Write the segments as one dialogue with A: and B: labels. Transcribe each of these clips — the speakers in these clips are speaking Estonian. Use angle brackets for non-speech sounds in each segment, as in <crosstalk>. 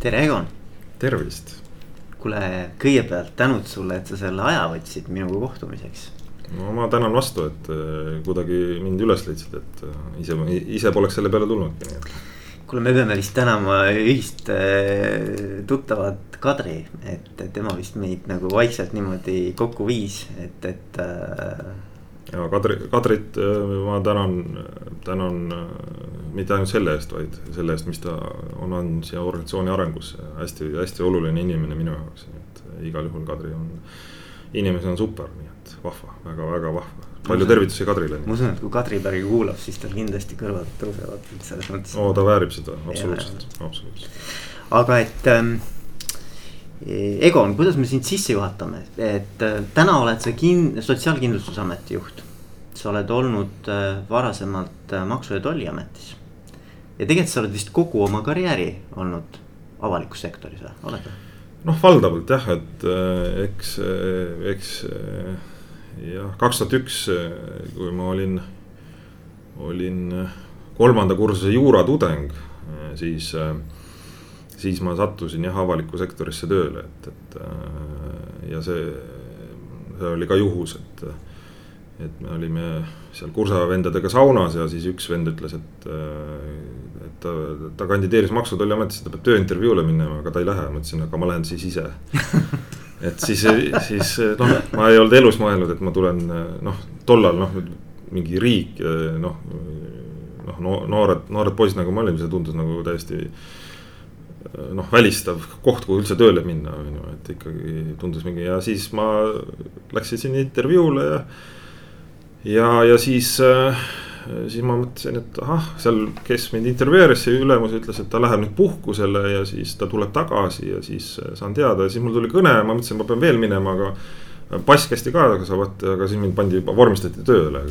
A: tere, Egon.
B: tervist.
A: kuule, kõigepealt tänud sulle, et sa selle aja võtsid minuga kohtumiseks.
B: no ma tänan vastu, et äh, kuidagi mind üles leidsid, et äh, ise, ise poleks selle peale tulnudki, nii et.
A: kuule, me peame vist tänama ühist äh, tuttavat Kadri, et tema vist meid nagu vaikselt niimoodi kokku viis, et, et
B: ja Kadri, Kadrit ma tänan, tänan mitte ainult selle eest, vaid selle eest, mis ta on andnud siia organisatsiooni arengusse. hästi, hästi oluline inimene minu jaoks, nii et igal juhul Kadri on, inimesena super, nii et vahva väga,, väga-väga vahva. palju tervitusi Kadrile.
A: ma usun, et kui Kadri päriga kuulab, siis tal kindlasti kõrvad tõusevad selles mõttes.
B: oo, ta väärib seda, absoluutselt, absoluutselt.
A: aga et ähm, Egon, kuidas me sind sisse juhatame, et äh, täna oled sa kin-, Sotsiaalkindlustusameti juht. Sa oled olnud äh, varasemalt äh, Maksu- ja Tolliametis ja tegelikult sa oled vist kogu oma karjääri olnud avalikus sektoris või, oled või?
B: noh, valdavalt jah, et äh, eks, eks jah, kaks tuhat üks, kui ma olin, olin kolmanda kursuse juuratudeng, siis, siis ma sattusin jah, avalikku sektorisse tööle, et, et ja see, see oli ka juhus, et et me olime seal kursavendadega saunas ja siis üks vend ütles, et, et ta, ta kandideeris Maksu- ja Tolliametisse, ta peab tööintervjuule minema, aga ta ei lähe, ma ütlesin, aga ma lähen siis ise. <laughs> et siis, siis noh, ma ei olnud elus mõelnud, et ma tulen noh, tollal noh, mingi riik noh, noh, noored, noored poisid nagu me olime, see tundus nagu täiesti noh, välistav koht, kuhu üldse tööle minna, on ju, et ikkagi tundus mingi ja siis ma läksin sinna intervjuule ja ja, ja siis äh, siis ma mõtlesin, et ahah, seal, kes mind intervjueeris, see ülemus ütles, et ta läheb nüüd puhkusele ja siis ta tuleb tagasi ja siis äh, saan teada ja siis mul tuli kõne, ma mõtlesin, ma pean veel minema, aga. pass kästi ka, aga sa vaat, aga siis mind pandi vormistati tööle,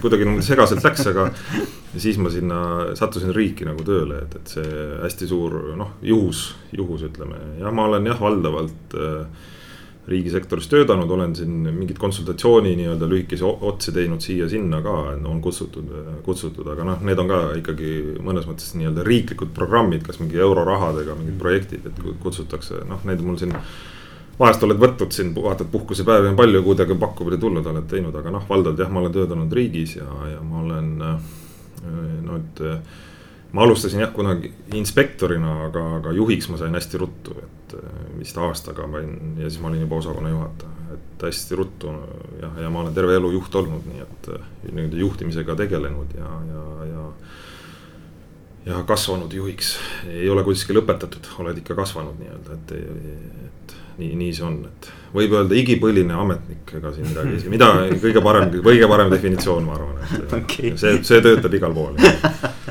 B: kuidagi niimoodi segaselt läks, aga. siis ma sinna sattusin riiki nagu tööle, et, et see hästi suur noh, juhus, juhus ütleme ja ma olen jah, valdavalt äh, riigisektoris töötanud, olen siin mingit konsultatsiooni nii-öelda lühikesi otsi teinud siia-sinna ka, on kutsutud, kutsutud, aga noh, need on ka ikkagi mõnes mõttes nii-öelda riiklikud programmid, kas mingi eurorahadega mingid projektid, et kutsutakse, noh, need mul siin. vahest oled võtnud siin, vaatad puhkusepäevi on palju, kuidagi on pakkumine tulnud, oled teinud, aga noh, valdavalt jah, ma olen töötanud riigis ja, ja ma olen no et ma alustasin jah, kunagi inspektorina, aga, aga juhiks ma sain hästi ruttu, et äh, vist aastaga ma olin ja siis ma olin juba osakonna juhataja. et hästi ruttu jah, ja ma olen terve elu juht olnud, nii et äh, nii-öelda juhtimisega tegelenud ja, ja, ja. ja kasvanud juhiks, ei ole kuskil õpetatud, oled ikka kasvanud nii-öelda, et, et nii, nii see on, et võib öelda igipõline ametnik, ega siin midagi, mida kõige parem, kõige parem definitsioon, ma arvan, et <laughs> okay. see, see töötab igal pool <laughs>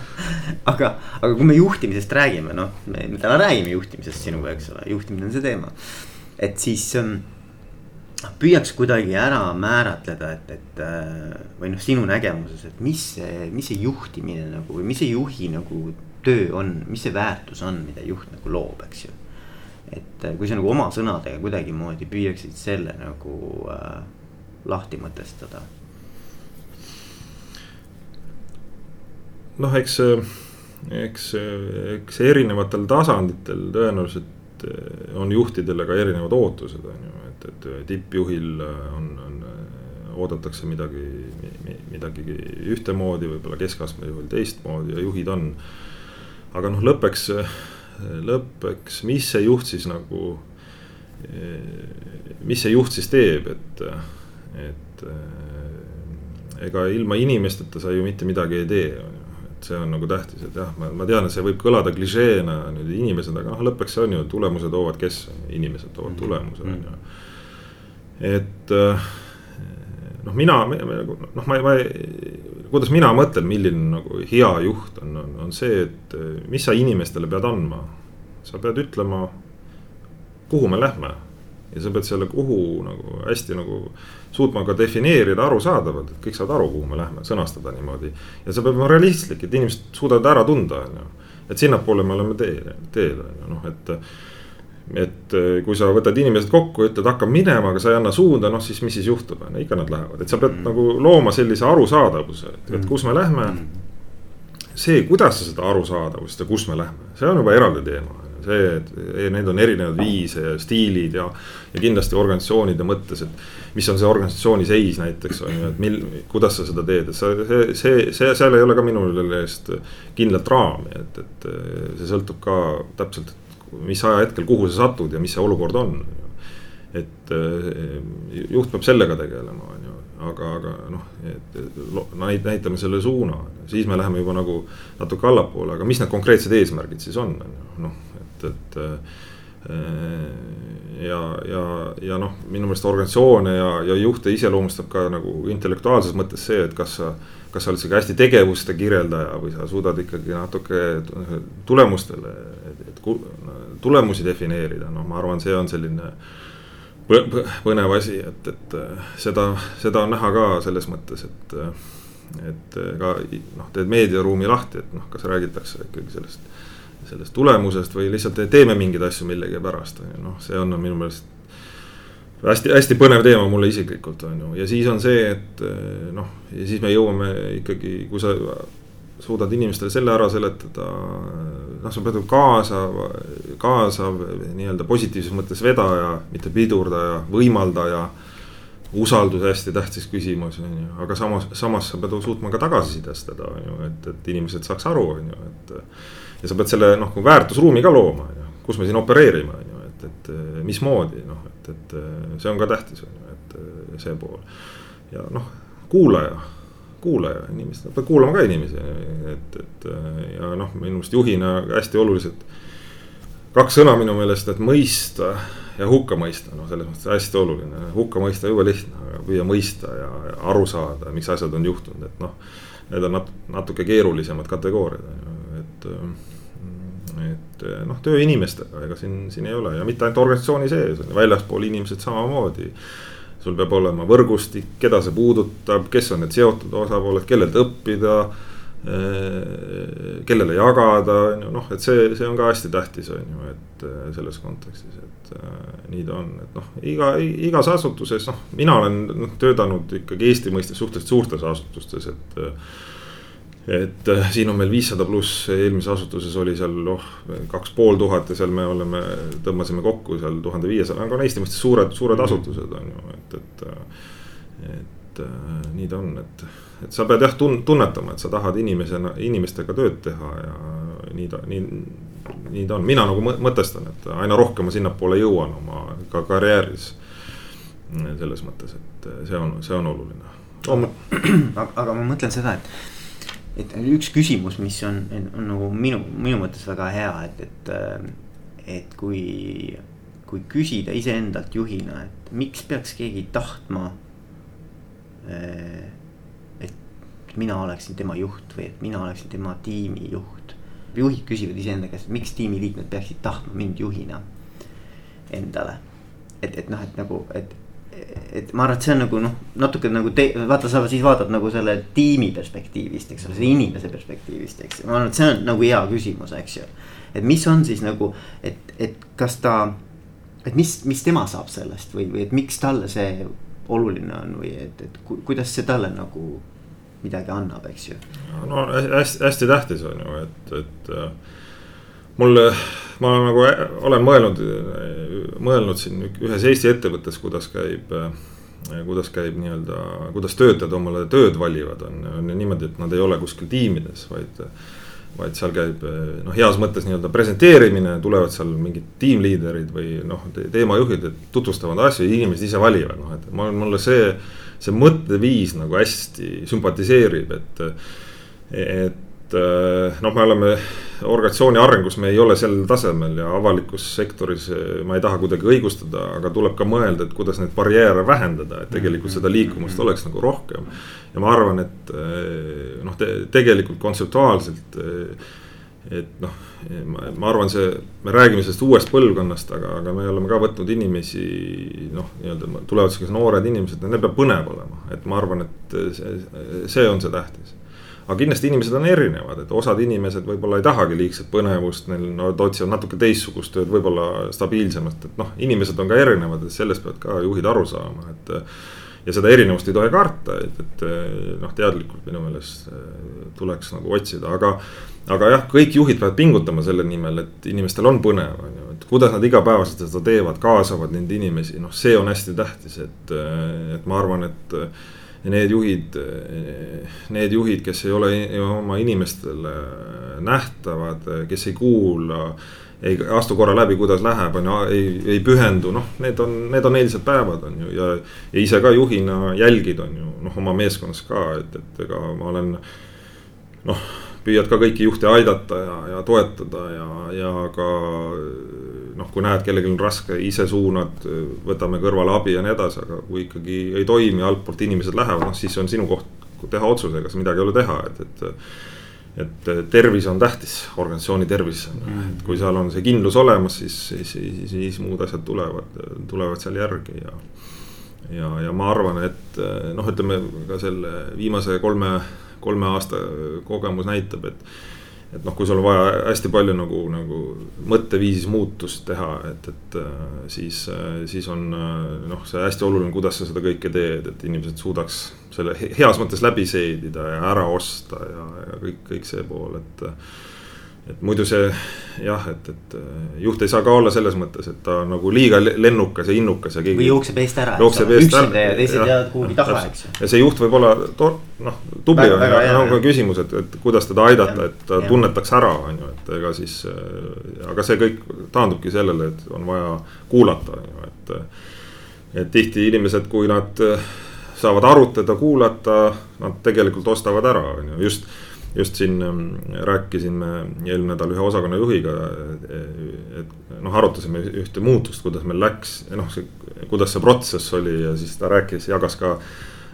A: aga, aga kui me juhtimisest räägime, noh, me, täna räägime juhtimisest sinuga, eks ole, juhtimine on see teema. et siis ähm, püüaks kuidagi ära määratleda, et, et äh, või noh, sinu nägemuses, et mis see, mis see juhtimine nagu või mis see juhi nagu töö on, mis see väärtus on, mida juht nagu loob, eks ju. et äh, kui sa nagu oma sõnadega kuidagimoodi püüaksid selle nagu äh, lahti mõtestada.
B: noh, eks äh eks, eks erinevatel tasanditel tõenäoliselt eh, on juhtidele ka erinevad ootused, on ju, et, et tippjuhil on, on, oodatakse midagi, midagi ühtemoodi, võib-olla keskastme juhil teistmoodi ja juhid on. aga noh, lõppeks, lõppeks, mis see juht siis nagu, mis see juht siis teeb, et, et ega ilma inimesteta sa ju mitte midagi ei tee, on ju et see on nagu tähtis, et jah, ma, ma tean, et see võib kõlada klišeena nüüd inimesed, aga noh, lõppeks see on ju, tulemuse toovad kes, inimesed toovad mhm. tulemuse, on ju. et äh, noh, mina, noh, ma ma kuidas mina mõtlen, milline nagu hea juht on, on, on see, et mis sa inimestele pead andma. sa pead ütlema, kuhu me lähme ja sa pead selle kuhu nagu hästi nagu suutma ka defineerida arusaadavalt, et kõik saavad aru, kuhu me lähme, sõnastada niimoodi. ja see peab olema realistlik, et inimesed suudavad ära tunda, on ju. et sinnapoole me oleme teel, teel on ju noh, et. et kui sa võtad inimesed kokku, ütled, hakkab minema, aga sa ei anna suunda, noh siis mis siis juhtub, on ju, ikka nad lähevad, et sa pead mm. nagu looma sellise arusaadavuse, et, et kus me lähme mm. see, kuidas sa seda arusaadavust ja kus me lähme, see on juba eraldi teema see, et need on erinevad viise ja stiilid ja. ja kindlasti organisatsioonide mõttes, et mis on see organisatsiooni seis näiteks on ju, et mil, kuidas sa seda teed, et sa, see, see, see, seal ei ole ka minu meelest kindlat raami, et, et see sõltub ka täpselt, mis ajahetkel, kuhu sa satud ja mis see olukord on. et juht peab sellega tegelema, on ju aga, aga noh, et näit-, näitame selle suuna, siis me läheme juba nagu natuke allapoole, aga mis need konkreetsed eesmärgid siis on, on ju, noh, et, et. Äh, ja, ja, ja noh, minu meelest organisatsioone ja, ja juhte iseloomustab ka nagu intellektuaalses mõttes see, et kas sa. kas sa oled sihuke hästi tegevuste kirjeldaja või sa suudad ikkagi natuke tulemustele, et tulemusi defineerida, noh, ma arvan, see on selline põnev asi, et, et äh, seda, seda on näha ka selles mõttes, et. Äh, et ka noh, teed meediaruumi lahti, et noh, kas räägitakse ikkagi sellest, sellest tulemusest või lihtsalt teeme mingeid asju millegipärast, on ju, noh, see on minu meelest hästi-hästi põnev teema mulle isiklikult on ju, ja siis on see, et noh, ja siis me jõuame ikkagi, kui sa suudad inimestele selle ära seletada. noh, sa pead kaasav, kaasav nii-öelda positiivses mõttes vedaja, mitte pidurdaja, võimaldaja. Usaldus hästi tähtis küsimus on ju, aga samas, samas sa pead suutma ka tagasisidestada on ju, et, et inimesed saaks aru, on ju, et. ja sa pead selle noh, väärtusruumi ka looma, on ju, kus me siin opereerime, on ju, et, et mismoodi noh, et, et see on ka tähtis, on ju, et see pool. ja noh, kuulaja kuulaja, inimesed, peab kuulama ka inimesi, et, et ja noh, minu meelest juhina hästi olulised. Kaks sõna minu meelest, et mõista ja hukka mõista, noh, selles mõttes hästi oluline, hukka mõista jube lihtne, aga püüa mõista ja, ja aru saada, miks asjad on juhtunud, et noh. Need on nat-, natuke keerulisemad kategooriad, on ju, et et noh, töö inimestega, ega siin, siin ei ole. Ja mitte ainult organisatsiooni sees, väljaspool inimesed samamoodi. Sul peab olema võrgustik, keda see puudutab, kes on need seotud osapooled, kellelt õppida. Eh, kellele jagada, on ju, noh, et see, see on ka hästi tähtis, on ju, et eh, selles kontekstis, et äh, nii ta on, et noh, iga, igas asutuses, noh, mina olen noh, töötanud ikkagi Eesti mõistes suhteliselt suurtes asutustes, et et äh, siin on meil viissada pluss, eelmises asutuses oli seal noh, kaks pool tuhat ja seal me oleme, tõmbasime kokku seal tuhande viiesaja, aga on Eesti mõistes suured, suured mhm. asutused on ju, et, et. et äh, nii ta on, et, et sa pead jah tun-, tunnetama, et sa tahad inimesena, inimestega tööd teha ja nii ta, nii. nii ta on, mina nagu mõtestan, et aina rohkem ma sinnapoole jõuan oma ka karjääris. selles mõttes, et see on, see on oluline. <clears throat>
A: aga, aga ma mõtlen seda, et et üks küsimus, mis on, on, on nagu minu, minu mõttes väga hea, et, et, äh, et kui, kui küsida iseendalt juhina, et miks peaks keegi tahtma. Äh, et mina oleksin tema juht või et mina oleksin tema tiimi juht. juhid küsivad iseenda käest, miks tiimiliikmed peaksid tahtma mind juhina endale. et, et noh, et nagu, et et ma arvan, et see on nagu noh, natuke nagu te, vaata, sa siis vaatad nagu selle tiimi perspektiivist, eks ole, selle inimese perspektiivist, eks ju, ma arvan, et see on nagu hea küsimus, eks ju. et mis on siis nagu, et, et kas ta, et mis, mis tema saab sellest või, või et miks talle see oluline on või et, et ku, kuidas see talle nagu midagi annab, eks ju.
B: no hästi, hästi tähtis on ju, et, et äh, mul, ma nagu olen mõelnud, mõelnud siin ühes Eesti ettevõttes, kuidas käib kuidas käib nii-öelda, kuidas töötajad omale tööd valivad, on, ju niimoodi, et nad ei ole kuskil tiimides, vaid. Vaid seal käib noh, heas mõttes nii-öelda presenteerimine, tulevad seal mingid tiimliiderid või noh, teemajuhid, et tutvustavad asju ja inimesed ise valivad, noh et ma, mulle see. see mõtteviis nagu hästi sümpatiseerib, et, et et eh, noh, me oleme organisatsiooni arengus, me ei ole sel tasemel ja avalikus sektoris eh, ma ei taha kuidagi õigustada, aga tuleb ka mõelda, et kuidas neid barjääre vähendada, et tegelikult seda liikumist mm-hmm. oleks nagu rohkem. ja ma arvan, et eh, noh te,, tegelikult kontseptuaalselt et noh, ma arvan, see, me räägime sellest uuest põlvkonnast, aga, aga me oleme ka võtnud inimesi noh, nii-öelda tulevad siuksed noored inimesed, neil peab põnev olema, et ma arvan, et see, see on see tähtis aga kindlasti inimesed on erinevad, et osad inimesed võib-olla ei tahagi liigset põnevust, neil no otsivad natuke teistsugust tööd, võib-olla stabiilsemast, et noh, inimesed on ka erinevad, et sellest peavad ka juhid aru saama, et. ja seda erinevust ei tohi karta, et, et noh, teadlikult minu meelest tuleks nagu otsida, aga. aga jah, kõik juhid peavad pingutama selle nimel, et inimestel on põnev, on ju, et kuidas nad igapäevaselt seda teevad, kaasavad neid inimesi, noh, see on hästi tähtis, et, et ma arvan, et need juhid, need juhid, kes ei ole oma inimestele nähtavad, kes ei kuula ei astu korra läbi, kuidas läheb, on ju, ei, ei pühendu, noh, need on, need on eilsed päevad, on ju, ja. ja ise ka juhina jälgid, on ju, noh, oma meeskonnas ka, et, et ega ma olen. noh, püüad ka kõiki juhte aidata ja, ja toetada ja, ja ka. Noh, kui näed, kellelgi on raske, ise suunad, võtame kõrvale abi ja nii edasi, aga kui ikkagi ei toimi, altpoolt inimesed lähevad, noh siis on sinu koht teha otsus, ega midagi ei ole teha, et, et et tervis on tähtis, organisatsiooni tervis, et kui seal on see kindlus olemas, siis, siis, siis, siis muud asjad tulevad, tulevad seal järgi ja. ja, ja ma arvan, et noh, ütleme ka selle viimase kolme, kolme aasta kogemus näitab, et et noh, kui sul on vaja hästi palju nagu, nagu mõtteviisis muutust teha, et, et siis, siis on noh, see hästi oluline, kuidas sa seda kõike teed, et inimesed suudaks selle heas mõttes läbi seedida ja ära osta ja, ja kõik, kõik see pool, et. Et muidu see jah, et, et juht ei saa ka olla selles mõttes, et ta nagu liiga lennukas ja innukas ja
A: keegi. või jookseb eest ära.
B: jookseb eest ära.
A: ja teised jäävad kuhugi taha, eks ju.
B: ja see juht võib olla noh, tubli on ju, aga on ka küsimus, et, et kuidas teda aidata, et ta tunnetaks ära, on ju, et ega siis. aga see kõik taandubki sellele, et on vaja kuulata, on ju, et. et tihti inimesed, kui nad saavad arutada, kuulata, nad tegelikult ostavad ära, on ju, just. Just siin ähm, rääkisime eelmine nädal ühe osakonna juhiga, et noh, arutasime ühte muutust, kuidas meil läks, noh, kuidas see protsess oli ja siis ta rääkis, jagas ka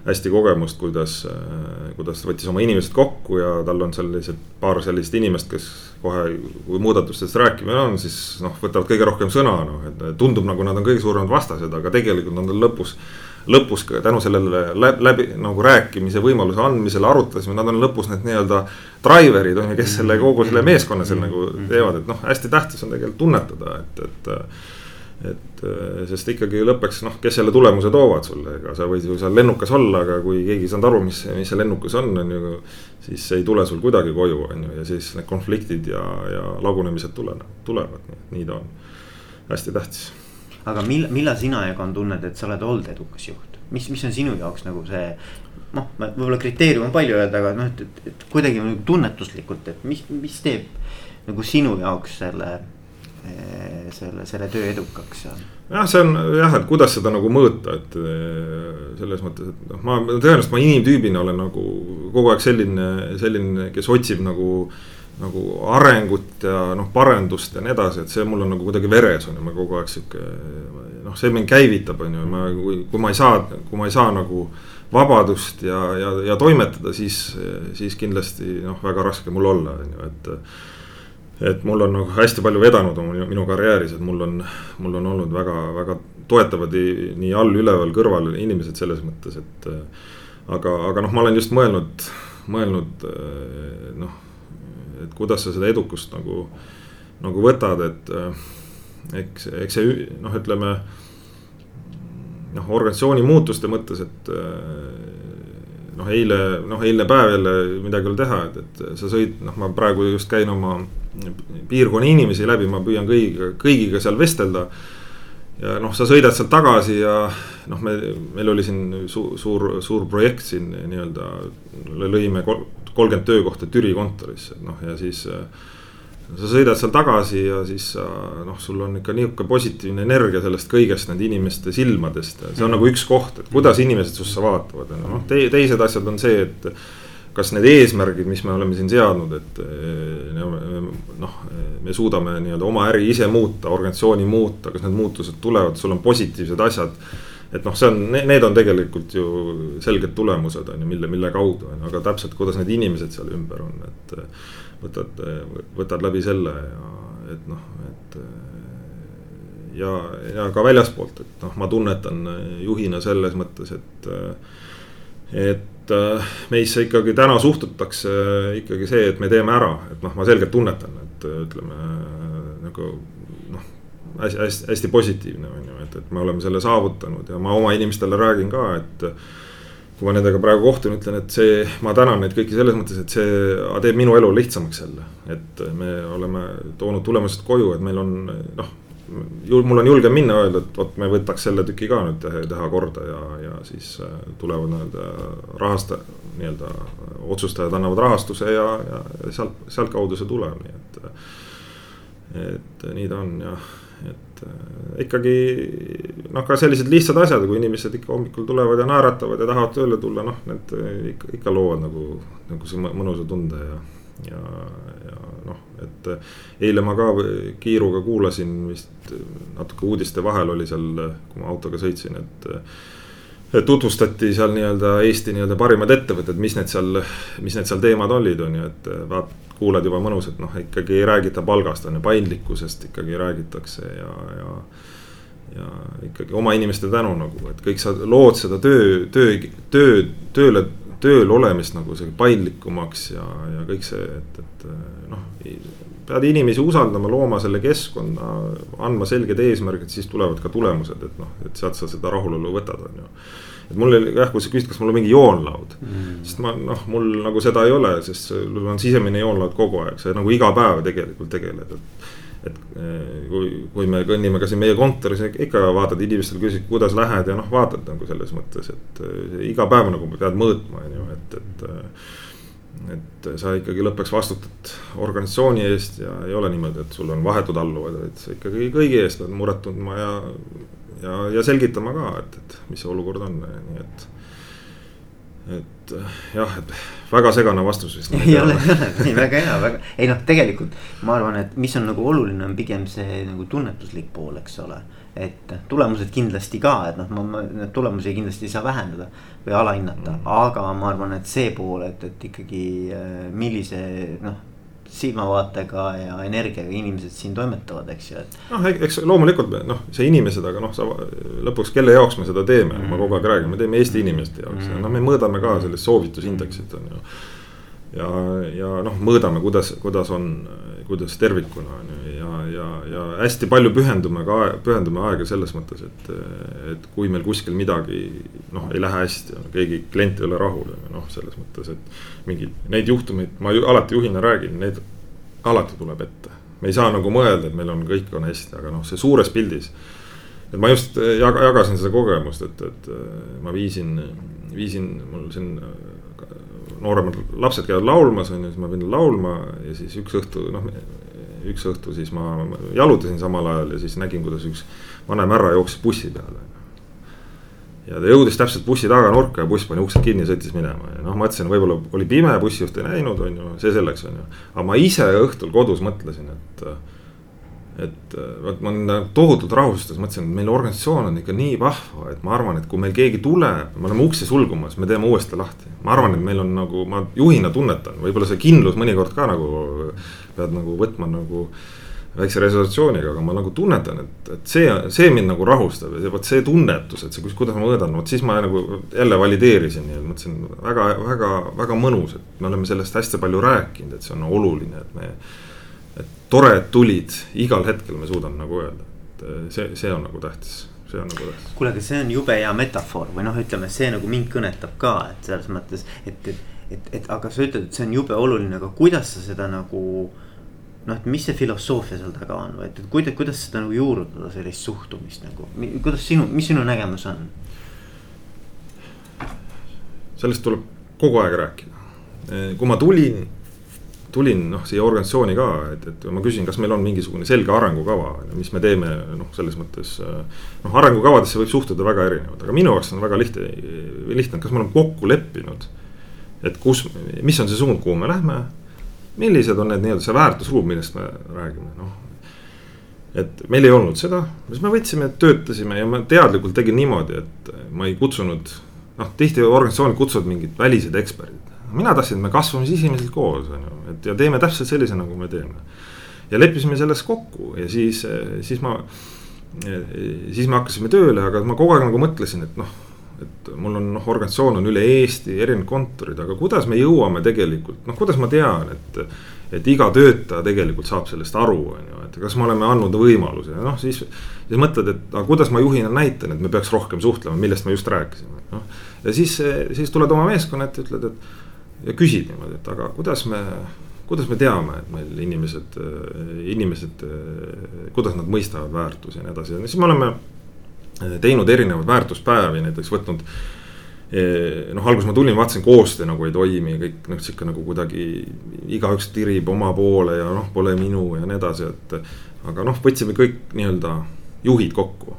B: hästi kogemust, kuidas, äh, kuidas võttis oma inimesed kokku ja tal on sellised paar sellist inimest, kes kohe, kui muudatustest rääkimine on, siis noh, võtavad kõige rohkem sõna, noh, et tundub nagu nad on kõige suuremad vastased, aga tegelikult on tal lõpus lõpus ka tänu sellele läbi, läbi nagu rääkimise võimaluse andmisele arutasime, nad on lõpus need nii-öelda. Driver'id on ju, kes selle kogu selle meeskonna seal nagu teevad, et noh, hästi tähtis on tegelikult tunnetada, et, et. et sest ikkagi lõppeks noh, kes selle tulemuse toovad sulle, ega sa võid ju seal lennukas olla, aga kui keegi ei saanud aru, mis, mis see lennukas on, on ju. siis ei tule sul kuidagi koju, on ju, ja siis need konfliktid ja, ja lagunemised tulevad, tulevad, nii ta on, hästi tähtis
A: aga mil-, millal sina, Egon, tunned, et sa oled olnud edukas juht, mis, mis on sinu jaoks nagu see. noh, võib-olla kriteerium on palju öelda, aga noh, et, et, et kuidagi nagu tunnetuslikult, et mis, mis teeb nagu sinu jaoks selle eh, selle, selle töö edukaks ja.
B: jah, see on jah, et kuidas seda nagu mõõta, et eh, selles mõttes, et noh, ma tõenäoliselt ma inimtüübina olen nagu kogu aeg selline, selline, kes otsib nagu nagu arengut ja noh, parendust ja nii edasi, et see mul on nagu kuidagi veres on ju, ma kogu aeg sihuke. noh, see mind käivitab, on ju, ma, kui, kui ma ei saa, kui ma ei saa nagu vabadust ja, ja, ja toimetada, siis, siis kindlasti noh, väga raske mul olla, on ju, et. et mul on nagu hästi palju vedanud oma minu karjääris, et mul on, mul on olnud väga, väga toetavad nii all, üleval, kõrval inimesed selles mõttes, et. aga, aga noh, ma olen just mõelnud, mõelnud noh et kuidas sa seda edukust nagu, nagu võtad, et äh, eks, eks see noh, ütleme. noh, organisatsiooni muutuste mõttes, et äh, noh, eile, noh, eilne päev jälle midagi ei ole teha, et, et sa sõid, noh, ma praegu just käin oma piirkonna inimesi läbi, ma püüan kõigiga, kõigiga seal vestelda ja noh, sa sõidad sealt tagasi ja noh, me, meil oli siin su, suur, suur projekt siin nii-öelda. lõime kolmkümmend töökohta Türi kontorisse, noh ja siis äh, sa sõidad seal tagasi ja siis sa noh, sul on ikka nihuke positiivne energia sellest kõigest nende inimeste silmadest. see on nagu üks koht, et kuidas inimesed susse vaatavad, noh te, teised asjad on see, et. Kas need eesmärgid, mis me oleme siin seadnud, et noh, me suudame nii-öelda oma äri ise muuta, organisatsiooni muuta, kas need muutused tulevad, sul on positiivsed asjad et noh, see on, need on tegelikult ju selged tulemused on ju, mille, mille kaudu on ju, aga täpselt, kuidas need inimesed seal ümber on, et. võtad, võtad läbi selle ja et noh, et. ja, ja ka väljaspoolt, et noh, ma tunnetan juhina selles mõttes, et. Et meisse ikkagi täna suhtutakse ikkagi see, et me teeme ära, et noh, ma selgelt tunnetan, et ütleme nagu hästi, hästi, hästi positiivne on ju, et, et me oleme selle saavutanud ja ma oma inimestele räägin ka, et kui ma nendega praegu kohtun, ütlen, et see, ma tänan neid kõiki selles mõttes, et see teeb minu elu lihtsamaks jälle. et me oleme toonud tulemused koju, et meil on noh, mul on julgem minna öelda, et vot me võtaks selle tüki ka nüüd teha, teha korda ja, ja siis äh, tulevad nii-öelda rahasta-, nii-öelda otsustajad annavad rahastuse ja, ja sealt, sealtkaudu see tuleb, nii et. et nii ta on jah et äh, ikkagi noh, ka sellised lihtsad asjad, kui inimesed ikka hommikul tulevad ja naeratavad ja tahavad tööle tulla, noh, need ikka, ikka loovad nagu, nagu see mõnusa tunde ja. Ja, ja noh, et eile ma ka kiiruga kuulasin vist natuke uudiste vahel oli seal, kui ma autoga sõitsin, et tutvustati seal nii-öelda Eesti nii-öelda parimad ettevõtted, mis need seal, mis need seal teemad olid, on ju, et vaat kuulad juba mõnus, et noh, ikkagi ei räägita palgast, on ju, paindlikkusest ikkagi räägitakse ja, ja. ja ikkagi oma inimeste tänu nagu, et kõik sa lood seda töö, töö, töö, tööle, tööl olemist nagu see paindlikumaks ja, ja kõik see, et, et noh. pead inimesi usaldama, looma selle keskkonna, andma selged eesmärgid, siis tulevad ka tulemused, et noh, et sealt sa seda rahulolu võtad, on ju et mul oli jah, kui sa küsid, kas mul on mingi joonlaud mm., sest ma noh, mul nagu seda ei ole, sest sul on sisemine joonlaud kogu aeg, sa nagu iga päev tegelikult tegeled, et. Et eh, kui, kui me kõnnime ka siin meie kontoris, ikka vaatad inimestel, küsid, kuidas lähed ja noh, vaatad nagu selles mõttes, et eh, iga päev nagu pead mõõtma, on ju, et, et eh, et sa ikkagi lõpuks vastutad organisatsiooni eest ja ei ole niimoodi, et sul on vahetud alluvad, vaid sa ikkagi kõigi eest pead muret tundma ja ja, ja selgitama ka, et, et mis see olukord on, nii et. Et jah, et väga segane vastus vist.
A: ei ole, ei ole, ei väga hea, väga, ei noh, tegelikult ma arvan, et mis on nagu oluline, on pigem see nagu tunnetuslik pool, eks ole et tulemused kindlasti ka, et noh, ma, ma neid tulemusi kindlasti ei saa vähendada või alahinnata mm., aga ma arvan, et see pool, et, et ikkagi äh, millise noh silmavaatega ja energiaga inimesed siin toimetavad, eks ju, et.
B: noh, eks loomulikult noh, see inimesed, aga noh, sa lõpuks, kelle jaoks me seda teeme mm, -hmm. ma kogu aeg räägin, me teeme Eesti inimeste jaoks mm -hmm. ja noh, me mõõdame ka sellist soovitusindeksit on ju. ja, ja noh, mõõdame, kuidas, kuidas on, kuidas tervikuna on ju ja, ja, hästi palju pühendume ka, pühendume aega selles mõttes, et, et kui meil kuskil midagi noh, ei lähe hästi, keegi klient ei ole rahul, noh, selles mõttes, et. mingeid, neid juhtumeid ma ju, alati juhina räägin, neid alati tuleb ette. me ei saa nagu mõelda, et meil on, kõik on hästi, aga noh, see suures pildis. et ma just jaga, jagasin seda kogemust, et, et ma viisin, viisin, mul siin nooremad lapsed käivad laulmas, on ju, siis ma pidin laulma ja siis üks õhtu, noh üks õhtu siis ma jalutasin samal ajal ja siis nägin, kuidas üks vanem härra jooksis bussi peale. ja ta jõudis täpselt bussi taganurka ja buss pani uksed kinni ja sõitis minema ja noh, mõtlesin, võib-olla oli pime, bussijuht ei näinud, on ju, see selleks, on ju. aga ma ise õhtul kodus mõtlesin, et et vot ma olen tohutult rahustas, mõtlesin, et meil organisatsioon on ikka nii vahva, et ma arvan, et kui meil keegi tuleb, me oleme ukse sulgumas, me teeme uuesti lahti. ma arvan, et meil on nagu, ma juhina tunnetan, võib-olla see kindlus mõnikord ka nagu pead nagu võtma nagu väikse reservatsiooniga, aga ma nagu tunnetan, et, et see, see mind nagu rahustab ja vot see tunnetus, et see, kuidas ma mõõdan, vot siis ma nagu jälle valideerisin ja mõtlesin väga, väga, väga mõnus, et me oleme sellest hästi palju rääkinud, et see on oluline, et me. Tore, et tulid, igal hetkel me suudame nagu öelda, et see, see on nagu tähtis see on nagu tähtis.
A: kuule, aga see on jube hea metafoor või noh, ütleme, see nagu mind kõnetab ka, et selles mõttes, et, et, et, et aga sa ütled, et see on jube oluline, aga kuidas sa seda nagu noh, et mis see filosoofia seal taga on või et, et kuidas, kuidas seda nagu juurutada, sellist suhtumist nagu, kuidas sinu, mis sinu nägemus on?
B: sellest tuleb kogu aeg rääkida, kui ma tulin, tulin noh, siia organisatsiooni ka, et, et ma küsin, kas meil on mingisugune selge arengukava, mis me teeme, noh, selles mõttes. noh, arengukavadesse võib suhtuda väga erinevalt, aga minu jaoks on väga lihtne, lihtne, kas me oleme kokku leppinud. et kus, mis on see suund, kuhu me lähme millised on need nii-öelda see väärtusruum, millest me räägime, noh. et meil ei olnud seda, siis me võtsime, töötasime ja ma teadlikult tegin niimoodi, et ma ei kutsunud. noh, tihti organisatsioonid kutsuvad mingid välised eksperdid, mina tahtsin, et me kasvame sisemiselt koos, on ju, et ja teeme täpselt sellise, nagu me teeme. ja leppisime selles kokku ja siis, siis ma, siis me hakkasime tööle, aga ma kogu aeg nagu mõtlesin, et noh et mul on noh, organisatsioon on üle Eesti, erinevad kontorid, aga kuidas me jõuame tegelikult, noh, kuidas ma tean, et. et iga töötaja tegelikult saab sellest aru, on ju, et kas me oleme andnud võimaluse, noh siis. siis mõtled, et aga kuidas ma juhina näitan, et me peaks rohkem suhtlema, millest me just rääkisime, noh. ja siis, siis tuled oma meeskonna ette, ütled, et ja küsid niimoodi, et aga kuidas me kuidas me teame, et meil inimesed, inimesed, kuidas nad mõistavad väärtusi ja nii edasi ja siis me oleme teinud erinevaid väärtuspäevi, näiteks võtnud. noh, alguses ma tulin, vaatasin koostöö nagu ei toimi, kõik noh, sihuke nagu kuidagi igaüks tirib oma poole ja noh, pole minu ja nii edasi, et. aga noh, võtsime kõik nii-öelda juhid kokku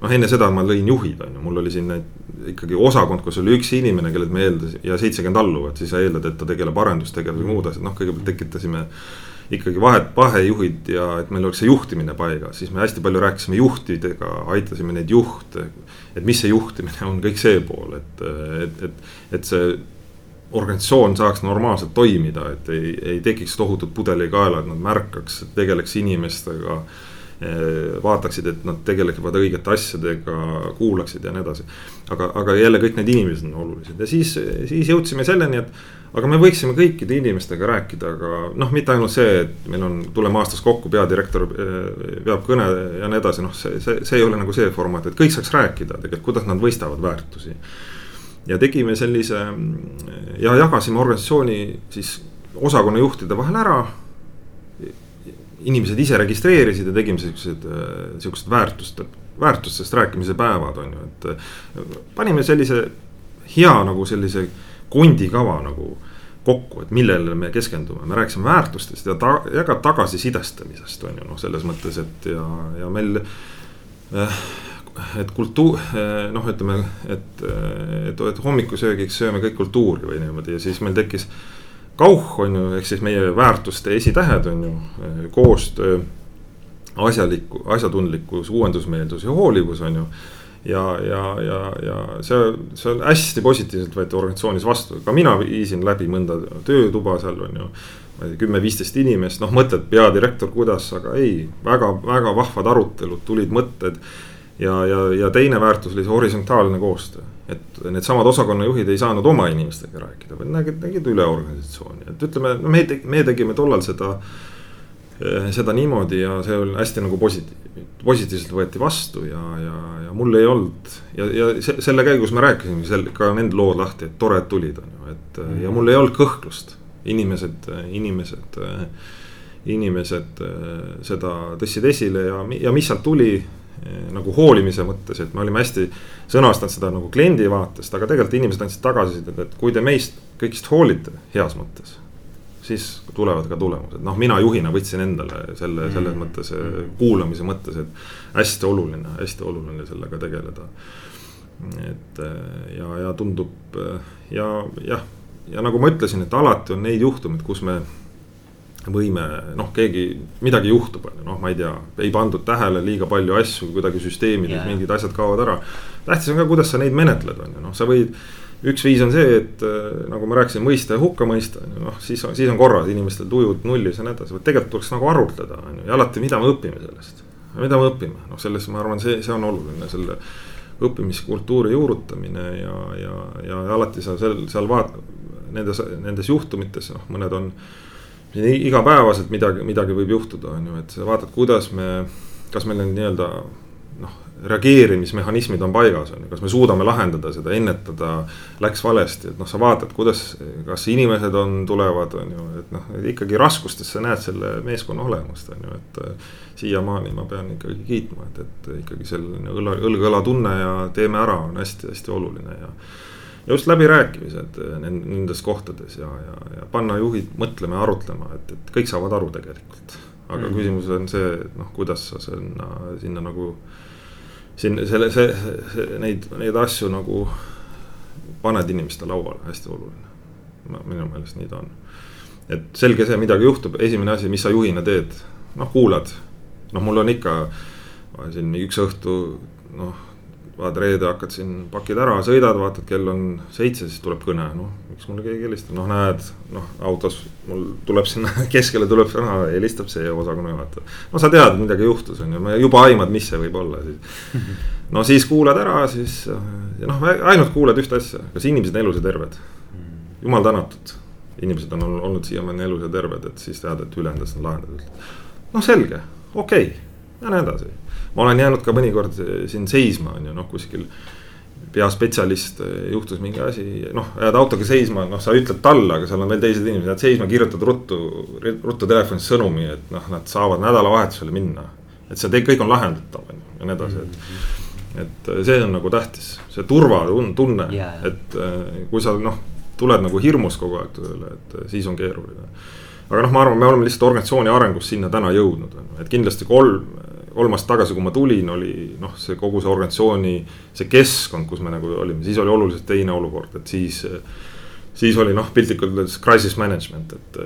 B: noh, enne seda ma lõin juhid, on ju, mul oli siin ikkagi osakond, kus oli üks inimene, kellelt me eeldasime ja seitsekümmend alluvat, siis sa eeldad, et ta tegeleb arendustegevusega ja muud asjad, noh, kõigepealt tekitasime. ikkagi vahet, vahejuhid ja et meil oleks see juhtimine paigas, siis me hästi palju rääkisime juhtidega, aitasime neid juhte. et mis see juhtimine on, kõik see pool, et, et, et, et see organisatsioon saaks normaalselt toimida, et ei, ei tekiks tohutut pudelikaela, et nad märkaks, tegeleks inimestega vaataksid, et nad tegelevad õigete asjadega, kuulaksid ja nii edasi. aga, aga jälle kõik need inimesed on olulised ja siis, siis jõudsime selleni, et. aga me võiksime kõikide inimestega rääkida, aga noh, mitte ainult see, et meil on, tuleme aastas kokku, peadirektor peab kõne ja nii edasi, noh, see, see, see ei ole nagu see formaat, et kõik saaks rääkida tegelikult, kuidas nad mõistavad väärtusi. ja tegime sellise ja jagasime organisatsiooni siis osakonnajuhtide vahel ära inimesed ise registreerisid ja tegime siuksed, siuksed väärtuste, väärtustest rääkimise päevad on ju, et. panime sellise hea nagu sellise kondikava nagu kokku, et millele me keskendume, me rääkisime väärtustest ja ta, ja ka tagasisidestamisest on ju noh, selles mõttes, et ja, ja meil äh, et kultuur, noh, ütleme, et, et, et hommikusöögiks sööme kõik kultuuri või niimoodi ja siis meil tekkis kauh on ju, ehk siis meie väärtuste esitähed on ju koostöö, asjalikku, asjatundlikkus, uuendusmeelsus ja hoolivus on ju. ja, ja, ja, ja see, see on hästi positiivselt võeti organisatsioonis vastu, ka mina viisin läbi mõnda töötuba seal on ju kümme-viisteist inimest, noh, mõtled peadirektor, kuidas, aga ei väga,, väga-väga vahvad arutelud, tulid mõtted ja, ja, ja teine väärtus oli see horisontaalne koostöö. Et needsamad osakonnajuhid ei saanud oma inimestega rääkida, vaid nägid, nägid üle organisatsiooni, et ütleme, me, me tegime tollal seda. Eh, seda niimoodi ja see oli hästi nagu positiivne, positiivselt võeti vastu ja, ja, ja mul ei olnud. ja, ja selle käigus me rääkisime sel, ka nende lood lahti, et tore, et tulid, on ju, et mm. ja mul ei olnud kõhklust. inimesed, inimesed, inimesed seda tõstsid esile ja, ja mis sealt tuli Eh, nagu hoolimise mõttes, et me olime hästi sõnastanud seda nagu kliendi vaatest, aga tegelikult inimesed andsid tagasisidet, et kui te meist kõigist hoolite heas mõttes. siis tulevad ka tulemused, noh, mina juhina võtsin endale selle mm., selles mõttes eh, kuulamise mõttes, et hästi oluline, hästi oluline sellega tegeleda. et eh, ja, ja tundub ja jah, ja nagu ma ütlesin, et alati on neid juhtumeid, kus me võime, noh, keegi, midagi juhtub, on ju, noh, ma ei tea, ei pandud tähele liiga palju asju, kuidagi süsteemides yeah. mingid asjad kaovad ära. tähtis on ka, kuidas sa neid menetled, on ju, noh, sa võid. üks viis on see, et äh, nagu ma rääkisin, mõista ja hukka mõista, on ju, noh, siis on, siis on korras, inimestel tujud nullis ja nii edasi, tegelikult tuleks nagu arutleda, on ju, ja alati, mida me õpime sellest. mida me õpime, noh, selles ma arvan, see, see on oluline, selle õppimiskultuuri juurutamine ja, ja, ja alati sa seal, seal vaat-, nendes, nendes juhtumites, noh, mõned on igapäevaselt midagi, midagi võib juhtuda, on ju, et sa vaatad, kuidas me, kas meil need nii-öelda noh, reageerimismehhanismid on paigas, on ju, kas me suudame lahendada seda, ennetada. Läks valesti, et noh, sa vaatad, kuidas, kas inimesed on, tulevad, on ju, et noh, ikkagi raskustes sa näed selle meeskonna olemust, on ju, et. siiamaani ma pean ikkagi kiitma, et, et ikkagi selline õla, õlg-õla tunne ja teeme ära on hästi-hästi oluline ja just läbirääkimised eh, nendes kohtades ja, ja, ja panna juhid mõtlema ja arutlema, et, et kõik saavad aru tegelikult. aga mm. küsimus on see, noh, kuidas sa sinna, sinna nagu. siin selle, see, see, neid, neid asju nagu paned inimeste lauale, hästi oluline. minu meelest nii ta on. et selge see, midagi juhtub, esimene asi, mis sa juhina teed, noh kuulad. noh, mul on ikka siin üks õhtu noh vaatad reede hakkad siin, pakid ära, sõidad, vaatad, kell on seitse, siis tuleb kõne, noh, miks mulle keegi helistab, noh, näed, noh, autos mul tuleb sinna <laughs> keskele tuleb sõna, helistab see osakonna juhataja. no sa tead, midagi juhtus, on ju, juba aimad, mis see võib olla siis. <laughs> no siis kuulad ära, siis noh, ainult kuulad ühte asja, kas inimesed on elus ja terved. jumal tänatud, inimesed on olnud siiamaani elus ja terved, et siis tead, et ülejäänud asjad on lahendatud. noh, selge, okei okay lähen edasi. Ma olen jäänud ka mõnikord siin seisma, on ju, noh, kuskil peaspetsialist, juhtus mingi asi, noh, jääd autoga seisma, noh, sa ütled talle, aga seal on veel teised inimesed, jääd seisma, kirjutad ruttu, ruttu telefonis sõnumi, et noh, nad saavad nädalavahetusele minna. et see kõik on lahendatav, on ju, ja nii edasi, et. et see on nagu tähtis, see turvatunne yeah., et kui sa noh, tuled nagu hirmus kogu aeg tööle, et siis on keeruline aga noh, ma arvan, me oleme lihtsalt organisatsiooni arengus sinna täna jõudnud, on ju, et kindlasti kolm, kolm aastat tagasi, kui ma tulin, oli noh, see kogu see organisatsiooni, see keskkond, kus me nagu olime, siis oli oluliselt teine olukord, et siis. siis oli noh, piltlikult öeldes crisis management, et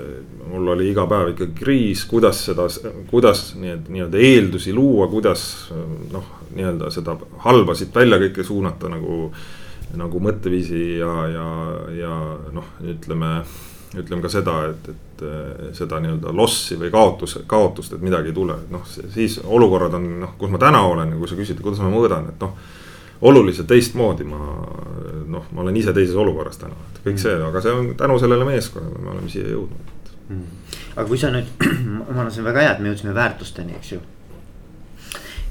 B: mul oli iga päev ikkagi kriis, kuidas seda, kuidas nii-öelda, eeldusi luua, kuidas noh, nii-öelda seda halba siit välja kõike suunata nagu. nagu mõtteviisi ja, ja, ja noh, ütleme ütleme ka seda, et, et seda nii-öelda lossi või kaotus, kaotust, et midagi ei tule, et noh, siis olukorrad on noh, kus ma täna olen ja kui sa küsid, kuidas ma mõõdan, et noh. oluliselt teistmoodi ma noh, ma olen ise teises olukorras täna, et kõik see, aga see on tänu sellele meeskonnale, me oleme siia jõudnud
A: mm.. aga kui sa nüüd, <clears throat> ma arvan, see on väga hea, et me jõudsime väärtusteni, eks ju.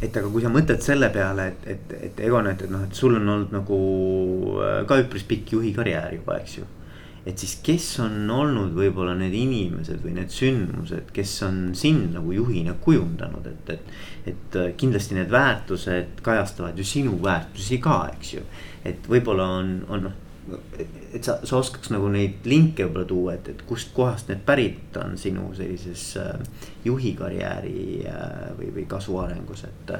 A: Et aga kui sa mõtled selle peale, et, et, et Egon, et, et noh, et sul on olnud nagu äh, ka üpris pikk juhi karjäär juba, eks ju et siis, kes on olnud võib-olla need inimesed või need sündmused, kes on sind nagu juhina kujundanud, et, et. et äh, kindlasti need väärtused kajastavad ju sinu väärtusi ka, eks ju. et võib-olla on, on noh, et sa, sa oskaks nagu neid linke võib-olla tuua, et, et kustkohast need pärit on sinu sellises äh, juhi karjääri äh, või, või kasvuarengus, et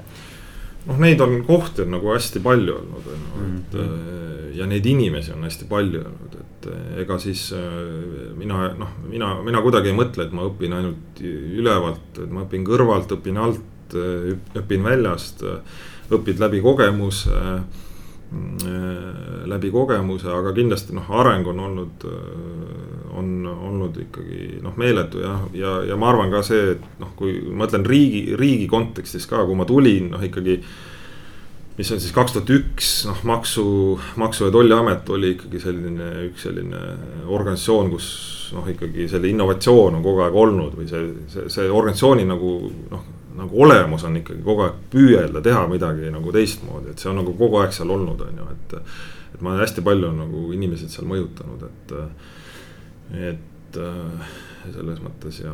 B: noh, neid on kohti on nagu hästi palju olnud, on ju, et mm -hmm. ja neid inimesi on hästi palju olnud, et äh, ega siis äh, mina noh, mina, mina kuidagi ei mõtle, et ma õpin ainult ülevalt, et ma õpin kõrvalt, õpin alt, õpin väljast, õpid läbi kogemuse läbi kogemuse, aga kindlasti noh, areng on olnud, äh, on olnud ikkagi noh, meeletu ja, ja, ja ma arvan ka see, et noh, kui ma mõtlen riigi, riigi kontekstis ka, kui ma tulin, noh ikkagi. mis on siis kaks tuhat üks, noh maksu, maksu- ja tolliamet oli ikkagi selline, üks selline organisatsioon, kus noh, ikkagi selle innovatsioon on kogu aeg olnud või see, see, see organisatsiooni nagu noh nagu olemus on ikkagi kogu aeg püüelda teha midagi nagu teistmoodi, et see on nagu kogu aeg seal olnud, on ju, et. et ma hästi palju nagu inimesed seal mõjutanud, et, et selles mõttes ja,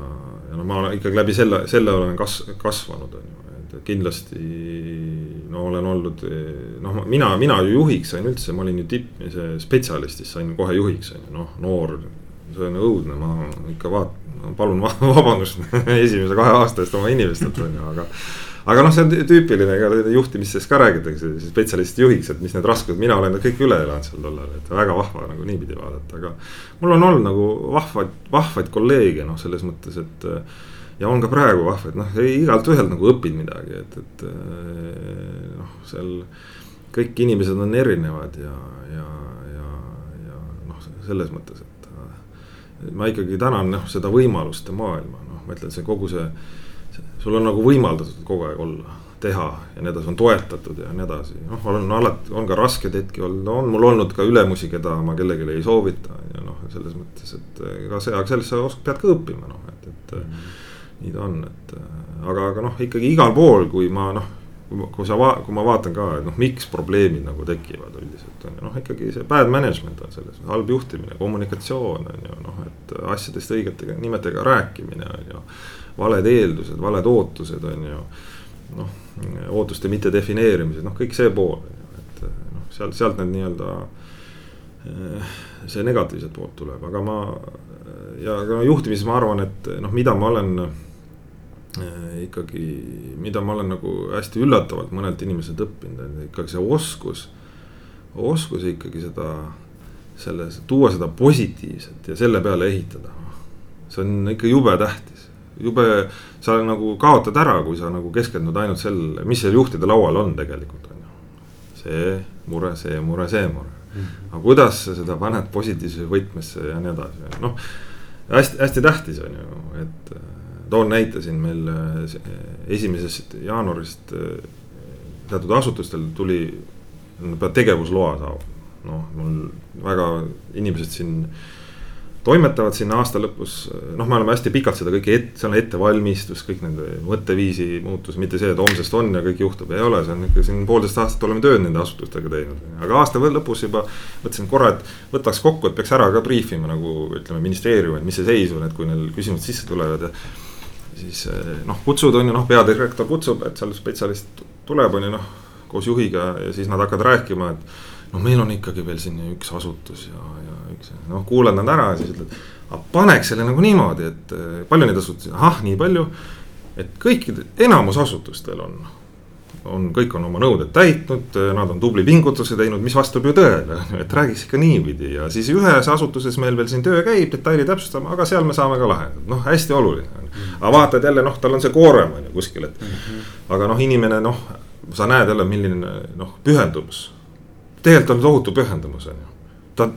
B: ja no ma ikkagi läbi selle, selle olen kas-, kasvanud, on ju, et kindlasti. no olen olnud, noh, mina, mina ju juhiks sain üldse, ma olin ju tipp, see spetsialistist sain kohe juhiks, on ju, noh, noor. see on õudne, ma ikka vaat-, palun <laughs> vabandust <laughs> esimese kahe aasta eest oma inimestelt on ju, aga. aga noh, see on tüüpiline, ega juhtimises ka räägitakse spetsialisti juhiks, et mis need raskused, mina olen kõik üle elanud seal tollal, et väga vahva nagu niipidi vaadata, aga. mul on olnud nagu vahvaid, vahvaid kolleege noh, selles mõttes, et ja on ka praegu vahvad, noh igalt ühelt nagu õpid midagi, et, et noh, seal kõik inimesed on erinevad ja, ja, ja, ja noh, selles mõttes, et ma ikkagi tänan noh, seda võimaluste maailma, noh, ma ütlen, see kogu see, see. sul on nagu võimaldatud kogu aeg olla, teha ja nii edasi, on toetatud ja nii edasi, noh, olen alati, on ka raskeid hetki olnud, on mul olnud ka ülemusi, keda ma kellelegi ei soovita ja noh, selles mõttes, et ega see, aga sellest sa oskad, pead ka õppima noh, et, et mm. -hmm. nii ta on, et aga, aga noh, ikkagi igal pool, kui ma noh kui sa kui ma vaatan ka, et noh, miks probleemid nagu tekivad üldiselt on ju noh, ikkagi see bad management on selles, halb juhtimine, kommunikatsioon on ju noh, et asjadest õigete nimedega rääkimine on ju. valed eeldused, valed ootused on ju, noh ootuste mittedefineerimised, noh kõik see pool on ju, et noh, sealt, sealt need nii-öelda. see negatiivset poolt tuleb, aga ma ja ka juhtimises ma arvan, et noh, mida ma olen ikkagi, mida ma olen nagu hästi üllatavalt mõnelt inimeselt õppinud, on ikkagi see oskus. oskus ikkagi seda, selles, tuua seda positiivset ja selle peale ehitada. see on ikka jube tähtis, jube, sa nagu kaotad ära, kui sa nagu keskendud ainult sellele, mis seal juhtide laual on tegelikult, on ju. see mure, see mure, see mure. aga kuidas sa seda paned positiivse võtmesse ja nii edasi, noh. hästi, hästi tähtis on ju, et äh, toon näite siin meil äh, esimesest jaanuarist teatud asutustel tuli, tegevusloa saama. noh, mul väga inimesed siin toimetavad sinna aasta lõpus, noh, me oleme hästi pikalt seda kõike ette, seal on ettevalmistus, kõik nende mõtteviisi muutus, mitte see, et homsest on ja kõik juhtub, ei ole, see on ikka siin poolteist aastat oleme tööd nende asutustega teinud. aga aasta lõpus juba mõtlesin korra, et võtaks kokku, et peaks ära ka briif ima nagu ütleme ministeeriumi, et mis see seis on, et kui neil küsimused sisse tulevad ja. Siis noh, kutsud on ju noh, peadirektor kutsub, et seal spetsialist tuleb, on ju noh, koos juhiga ja siis nad hakkavad rääkima, et no meil on ikkagi veel siin üks asutus ja, ja üks, noh, kuulad nad ära ja siis ütled. aga paneks selle nagu niimoodi, et eh, palju neid asutusi, ahah, nii palju. et kõikidel, enamus asutustel on, on, kõik on oma nõuded täitnud, nad on tubli pingutuse teinud, mis vastab ju tõele, <laughs> et räägiks ikka niipidi ja siis ühes asutuses meil veel siin töö käib, detaili täpsustama, aga seal me saame ka lahendada, noh, hästi oluline on. aga vaatad jälle noh, tal on see koorem on ju kuskil, et aga noh, inimene noh, sa näed jälle, milline noh, pühendumus tegelikult on tohutu pühendumus, on ju. ta,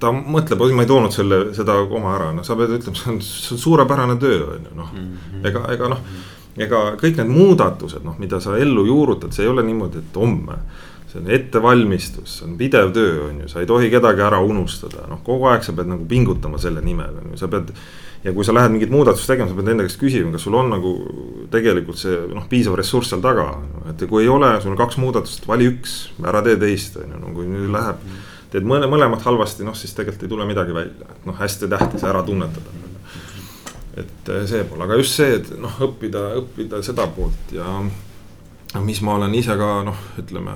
B: ta mõtleb, oi, ma ei toonud selle, seda oma ära, noh, sa pead ütlema, see on, see on suurepärane töö, on ju, noh. Mhm. ega, ega noh, ega kõik need muudatused, noh, mida sa ellu juurutad, see ei ole niimoodi, et homme. see on ettevalmistus, see on pidev töö, on ju, sa ei tohi kedagi ära unustada, noh, kogu aeg sa pead nagu pingutama selle nimel, on ju, sa pead ja kui sa lähed mingit muudatust tegema, sa pead enda käest küsima, kas sul on nagu tegelikult see noh, piisav ressurss seal taga. et kui ei ole, sul on kaks muudatust, vali üks, ära tee teist, on ju, no kui nüüd läheb. teed mõne, mõlemat halvasti, noh siis tegelikult ei tule midagi välja, et noh, hästi tähtis ära tunnetada. Et eh, see pool, aga just see, et noh, õppida, õppida seda poolt ja. mis ma olen ise ka noh, ütleme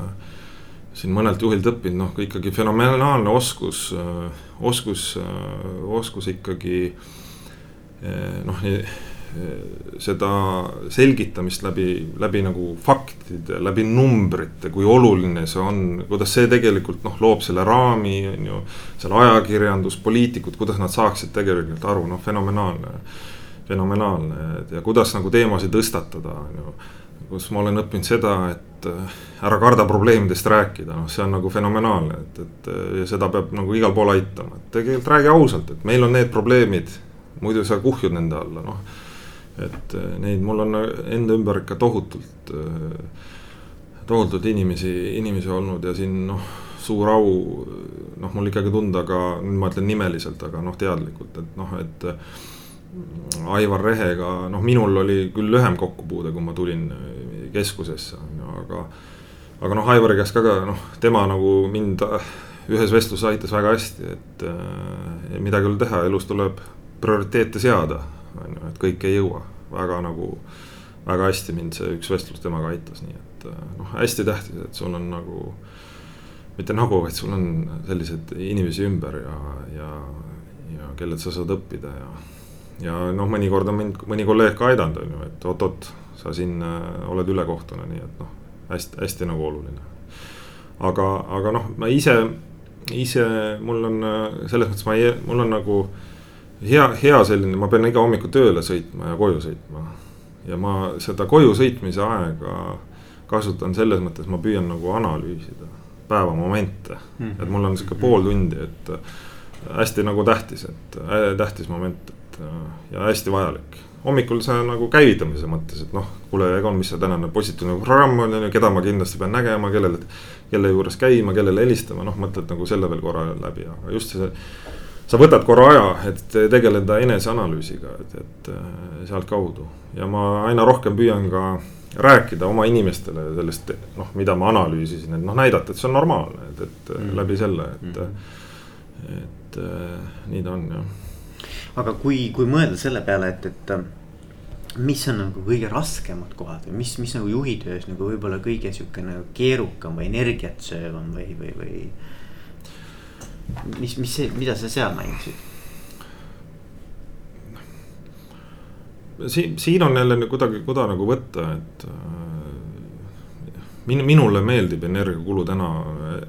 B: siin mõnelt juhilt õppinud, noh ikkagi fenomenaalne oskus, eh, oskus, eh, oskus ikkagi noh, seda selgitamist läbi, läbi nagu faktide, läbi numbrite, kui oluline see on, kuidas see tegelikult noh, loob selle raami, on ju. seal ajakirjandus, poliitikud, kuidas nad saaksid tegelikult aru, noh, fenomenaalne, fenomenaalne ja kuidas nagu teemasid tõstatada, on ju kus ma olen õppinud seda, et eh, ära karda probleemidest rääkida, noh, see on nagu fenomenaalne, et, et ja seda peab nagu igal pool aitama, et tegelikult räägi ausalt, et meil on need probleemid muidu sa kuhjud nende alla, noh. Et eh, neid, mul on enda ümber ikka tohutult, eh, tohutult inimesi, inimesi olnud ja siin noh, suur au. noh, mul ikkagi tunda ka, nüüd ma ütlen nimeliselt, aga noh, teadlikult, et noh, et. Aivar Rehega, noh, minul oli küll lühem kokkupuude, kui ma tulin keskusesse, on ju, aga. aga noh, Aivari käest ka, ka noh, tema nagu mind ühes vestluses aitas väga hästi, et äh, midagi ei ole teha, elus tuleb prioriteete seada, on ju, et kõike ei jõua, väga nagu. väga hästi mind see üks vestlus temaga aitas, nii et noh, hästi tähtis, et sul on nagu. mitte nagu, vaid sul on selliseid inimesi ümber ja, ja, ja kellelt sa saad õppida ja. ja noh, mõnikord on mind mõni kolleeg ka aidanud, on ju, et oot-oot, sa siin äh, oled ülekohtune, nii et noh, hästi, hästi nagu oluline. aga, aga noh, ma ise, ise mul on äh, selles mõttes ma ei, mul on nagu hea, hea selline, ma pean iga hommiku tööle sõitma ja koju sõitma. ja ma seda koju sõitmise aega kasutan selles mõttes, ma püüan nagu analüüsida päeva momente mm. -hmm. et mul on sihuke pool tundi, et hästi nagu tähtis, et äh, tähtis moment, et ja hästi vajalik. hommikul sa nagu käivitamise mõttes, et noh, kuule, Egon, mis see tänane positiivne programm on, on ju, keda ma kindlasti pean nägema, kellele, kelle juures käima, kellele helistama, noh, mõtled nagu selle veel korra läbi, aga just see sa võtad korra aja, et tegeleda eneseanalüüsiga, et, et äh, sealtkaudu ja ma aina rohkem püüan ka rääkida oma inimestele sellest, noh, mida ma analüüsisin, et noh, näidata, et see on normaalne, et, et mm. läbi selle, et mm., et äh, nii ta on jah.
A: aga kui, kui mõelda selle peale, et, et mis on nagu kõige raskemad kohad või mis, mis nagu juhi töös nagu võib-olla kõige sihuke nagu keerukam või energiat söövam või, või, või mis, mis mida sa seal näitasid?
B: siin, siin on jälle kuidagi, kuda nagu võtta, et äh, min-, minule meeldib energiakulu täna,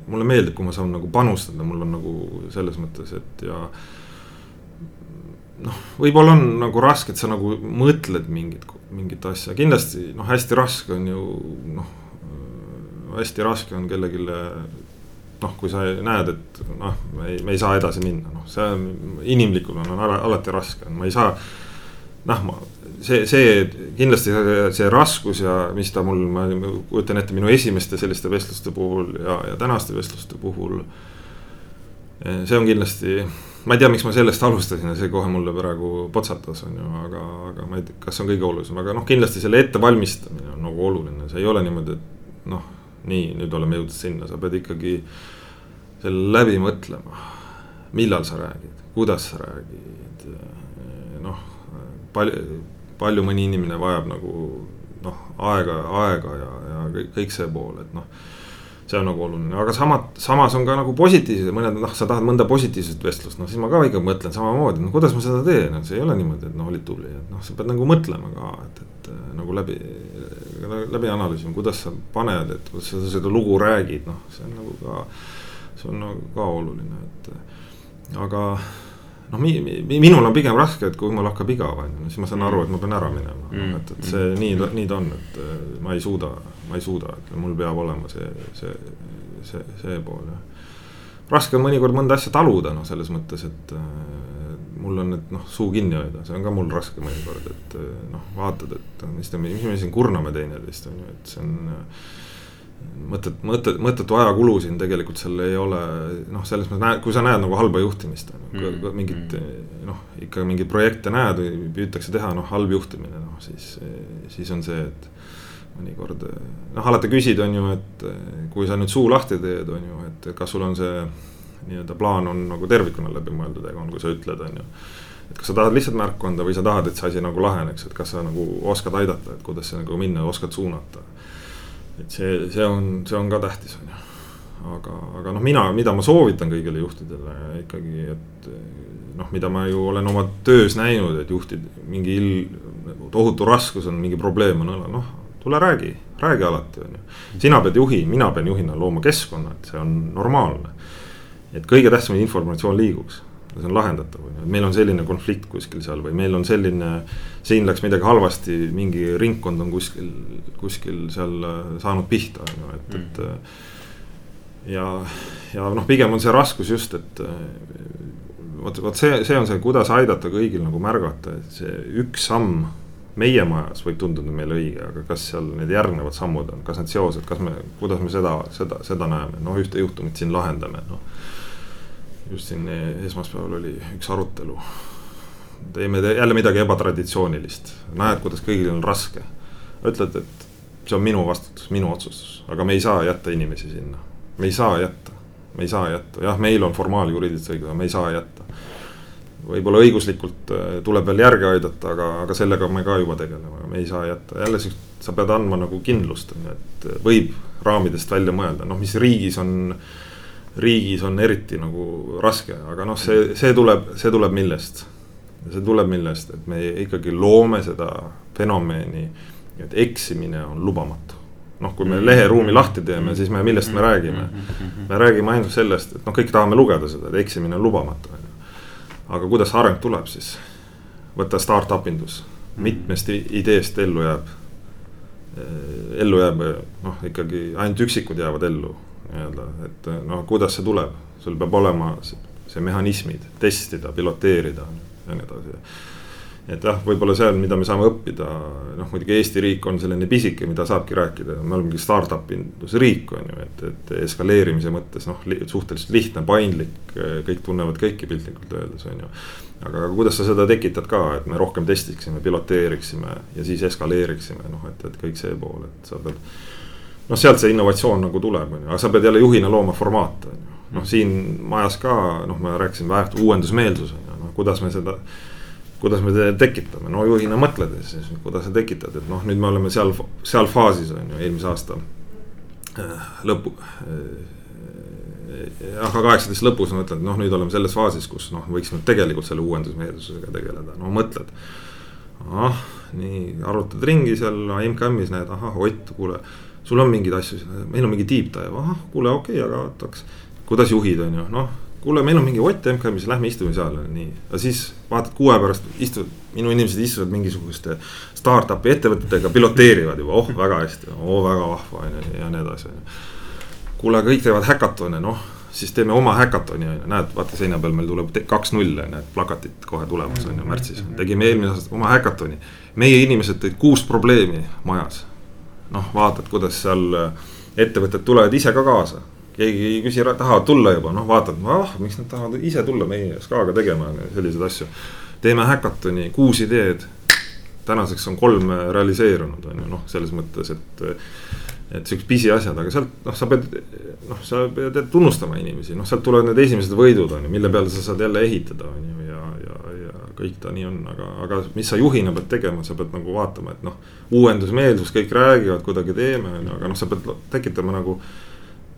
B: mulle meeldib, kui ma saan nagu panustada, mul on nagu selles mõttes, et ja. noh, võib-olla on nagu raske, et sa nagu mõtled mingit, mingit asja, kindlasti noh, hästi raske on ju noh hästi raske on kellelegi noh, kui sa näed, et noh, me ei, saa edasi minna, noh, see on inimlikul on, on alati raske, ma ei saa. noh, ma see, see kindlasti see, see raskus ja mis ta mul, ma kujutan ette minu esimeste selliste vestluste puhul ja, ja tänaste vestluste puhul. see on kindlasti, ma ei tea, miks ma sellest alustasin ja see kohe mulle praegu potsatas, on ju, aga, aga ma ei tea, kas see on kõige olulisem, aga noh, kindlasti selle ettevalmistamine on nagu oluline, see ei ole niimoodi, et noh nii, nüüd oleme jõudnud sinna, sa pead ikkagi selle läbi mõtlema. millal sa räägid, kuidas sa räägid, noh, palju, palju mõni inimene vajab nagu noh, aega, aega ja, ja kõik, kõik see pool, et noh see on nagu oluline, aga sama, samas on ka nagu positiivsed, mõned noh, sa tahad mõnda positiivset vestlust, noh siis ma ka ikka mõtlen samamoodi, no kuidas ma seda teen, et see ei ole niimoodi, et noh, olid tubli, et noh, sa pead nagu mõtlema ka, et, et nagu läbi, läbi analüüsima, kuidas sa paned, et kuidas sa seda lugu räägid, noh, see on nagu ka, see on nagu ka oluline, et aga noh, mi, mi, minul on pigem raske, et kui mul hakkab igav, on ju, siis ma saan aru, et ma pean ära minema mm., et, et see nii, nii ta on, et ma ei suuda ma ei suuda, et mul peab olema see, see, see, see pool jah. raske on mõnikord mõnda asja taluda, noh, selles mõttes, et äh, mul on, et noh, suu kinni hoida, see on ka mul raske mõnikord, et äh, noh, vaatad, et mis te, mis me siin kurname teineteist, on ju, et see on mõtet, mõtet, mõttetu ajakulu siin tegelikult seal ei ole, noh, selles mõttes näed, kui sa näed nagu halba juhtimist mm. mingit noh, ikka mingeid projekte näed või püütakse teha, noh, halb juhtimine, noh siis, siis on see, et mõnikord noh, alati küsid, on ju, et kui sa nüüd suu lahti teed, on ju, et kas sul on see nii-öelda plaan on nagu tervikuna läbi mõeldud, ega on, kui sa ütled, on ju. et kas sa tahad lihtsalt märku anda või sa tahad, et see asi nagu laheneks, et kas sa nagu oskad aidata, et kuidas see nagu minna, oskad suunata. Et see, see on, see on ka tähtis, on ju. aga, aga noh, mina, mida ma soovitan kõigile juhtidele ikkagi, et noh, mida ma ju olen oma töös näinud, et juhtid mingi il-, tohutu raskus on, mingi probleem on õla, noh tule räägi, räägi alati, on ju. sina pead juhi, mina pean juhina looma keskkonna, et see on normaalne. et kõige tähtsam informatsioon liiguks, see on lahendatav, on ju, et meil on selline konflikt kuskil seal või meil on selline. Siin läks midagi halvasti, mingi ringkond on kuskil, kuskil seal äh, saanud pihta, on ju, et, et. Äh, ja, ja noh, pigem on see raskus just, et äh, vot, vot see, see on see, kuidas aidata kõigil nagu märgata, et see üks samm meie majas võib tunduda meile õige, aga kas seal need järgnevad sammud on, kas need seosed, kas me, kuidas me seda, seda, seda näeme, noh ühte juhtumit siin lahendame, noh. just siin esmaspäeval oli üks arutelu. Teeme jälle midagi ebatraditsioonilist, näed, kuidas kõigil on raske. ütled, et see on minu vastutus, minu otsustus, aga me ei saa jätta inimesi sinna, me ei saa jätta, me ei saa jätta, jah, meil on formaaljuriidiliselt õigus, aga me ei saa jätta võib-olla õiguslikult äh, tuleb veel järge aidata, aga, aga sellega me ka juba tegeleme, me ei saa jätta, jälle sa pead andma nagu kindlust, on ju, et võib raamidest välja mõelda, noh, mis riigis on. riigis on eriti nagu raske, aga noh, see, see tuleb, see tuleb millest? See tuleb millest, et me ikkagi loome seda fenomeni, et eksimine on lubamatu. noh, kui me leheruumi lahti teeme, siis me, millest me räägime? me räägime ainult sellest, et noh, kõik tahame lugeda seda, et eksimine on lubamatu, on ju. aga kuidas areng tuleb siis? võta startup indus, mitmest ideest ellu jääb. Eh, ellu jääb noh, ikkagi ainult üksikud jäävad ellu nii-öelda, et noh, kuidas see tuleb, sul peab olema see, see mehhanismid, testida, piloteerida ja nii edasi et jah, võib-olla on, mida me saame õppida, noh muidugi Eesti riik on selline pisike, mida saabki rääkida, me olemegi startup indusriik on ju, et, et eskaleerimise mõttes noh li,, suhteliselt lihtne, paindlik, kõik tunnevad kõiki piltlikult öeldes on ju. aga kuidas sa seda tekitad ka, et me rohkem testiksime, piloteeriksime ja siis eskaleeriksime, noh et, et kõik see pool, et sa pead. noh, sealt see innovatsioon nagu tuleb, on ju, aga sa pead jälle juhina looma formaate, on ju. noh, siin majas ka noh, ma rääkisin väärt uuendusmeelsus on ju, kuidas me seda kuidas me tekitame, no juhina mõtledes siis, kuidas sa tekitad, et noh, nüüd me oleme seal, seal faasis on ju eelmise aasta äh, lõpu. jah, aga kaheksateist lõpus ma ütlen, et noh, nüüd oleme selles faasis, kus noh, võiksime tegelikult selle uuendusmeelsusega tegeleda, no mõtled. ahah, nii arvutad ringi seal MKM-is näed, ahah, Ott, kuule, sul on mingeid asju, meil on mingi deep dive, ahah, kuule, okei okay,, aga ootaks. kuidas juhid on ju, noh kuule, meil on mingi Ott MKM-is, lähme istume seal, nii. aga siis vaatad kuu aja pärast istuvad, minu inimesed istuvad mingisuguste startup'i ettevõtetega, piloteerivad juba, oh väga hästi, oh väga vahva on ju ja nii edasi, on ju. kuule, kõik teevad häkatone, noh siis teeme oma häkatoni, on ju, näed, vaata seina peal meil tuleb kaks-null, näed, plakatid kohe tulemas, on ju, märtsis. tegime eelmine aasta oma häkatoni. meie inimesed tõid kuus probleemi majas. noh, vaatad, kuidas seal äh, ettevõtted tulevad ise ka kaasa. Keegi ei küsi, tahavad tulla juba, noh, vaatad, ah, miks nad tahavad ise tulla meie SKA-ga tegema selliseid asju. teeme häkatoni, kuus ideed. tänaseks on kolm realiseerunud, on ju, noh, selles mõttes, et et siuksed pisiasjad, aga sealt noh, sa pead noh, sa pead tunnustama inimesi, noh, sealt tulevad need esimesed võidud on ju, mille peale sa saad jälle ehitada, on ju, ja, ja, ja kõik ta nii on, aga, aga mis sa juhina pead tegema, sa pead nagu vaatama, et noh. uuendusmeelsus, kõik räägivad, kuidagi teeme, on ju, aga noh, sa pead tekitama nagu.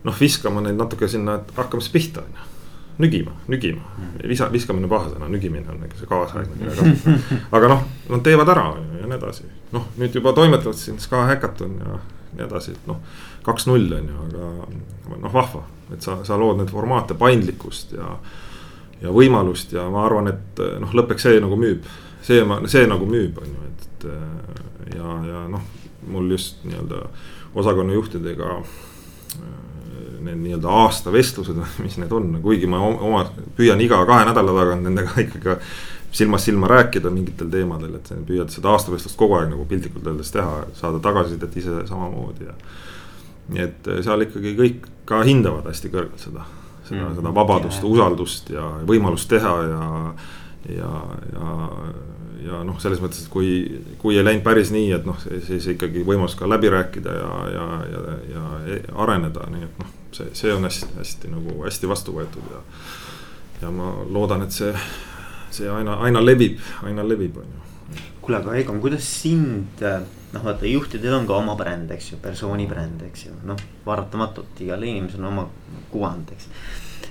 B: Noh, viskama neid natuke sinna, et hakkame siis pihta, on ju nügima, nügima, visa, viskamine paha sõna, nügimine on ikka see kaasaegne, aga noh, nad teevad ära ja nii edasi, noh nüüd juba toimetavad siin SKA Hackathon ja nii edasi, et noh. kaks-null on ju, aga noh, vahva, et sa, sa lood neid formaate, paindlikkust ja. ja võimalust ja ma arvan, et noh, lõppeks see nagu müüb, see, see nagu müüb, on ju, et ja, ja noh, mul just nii-öelda osakonnajuhtidega need nii-öelda aasta vestlused, <laughs> mis need on, kuigi ma oma püüan iga kahe nädala tagant nendega <laughs> ikkagi silmast silma rääkida mingitel teemadel, et püüad seda aastavestlust kogu aeg nagu piltlikult öeldes teha, saada tagasisidet ise samamoodi ja. nii et eh, seal ikkagi kõik ka hindavad hästi kõrgelt seda, seda mm, seda vabadust, usaldust ja võimalust teha ja, ja, ja ja noh, selles mõttes, et kui, kui ei läinud päris nii, et noh, siis ikkagi võimalus ka läbi rääkida ja, ja, ja, ja areneda, nii et noh, see, see on hästi, hästi nagu hästi vastu võetud ja. ja ma loodan, et see see aina, aina levib, aina levib, on ju.
A: kuule, aga Egon, kuidas sind, noh, vaata juhtidel on ka oma bränd, eks ju, persooni bränd, eks ju, noh, paratamatult igal inimesel on oma kuvand, eks.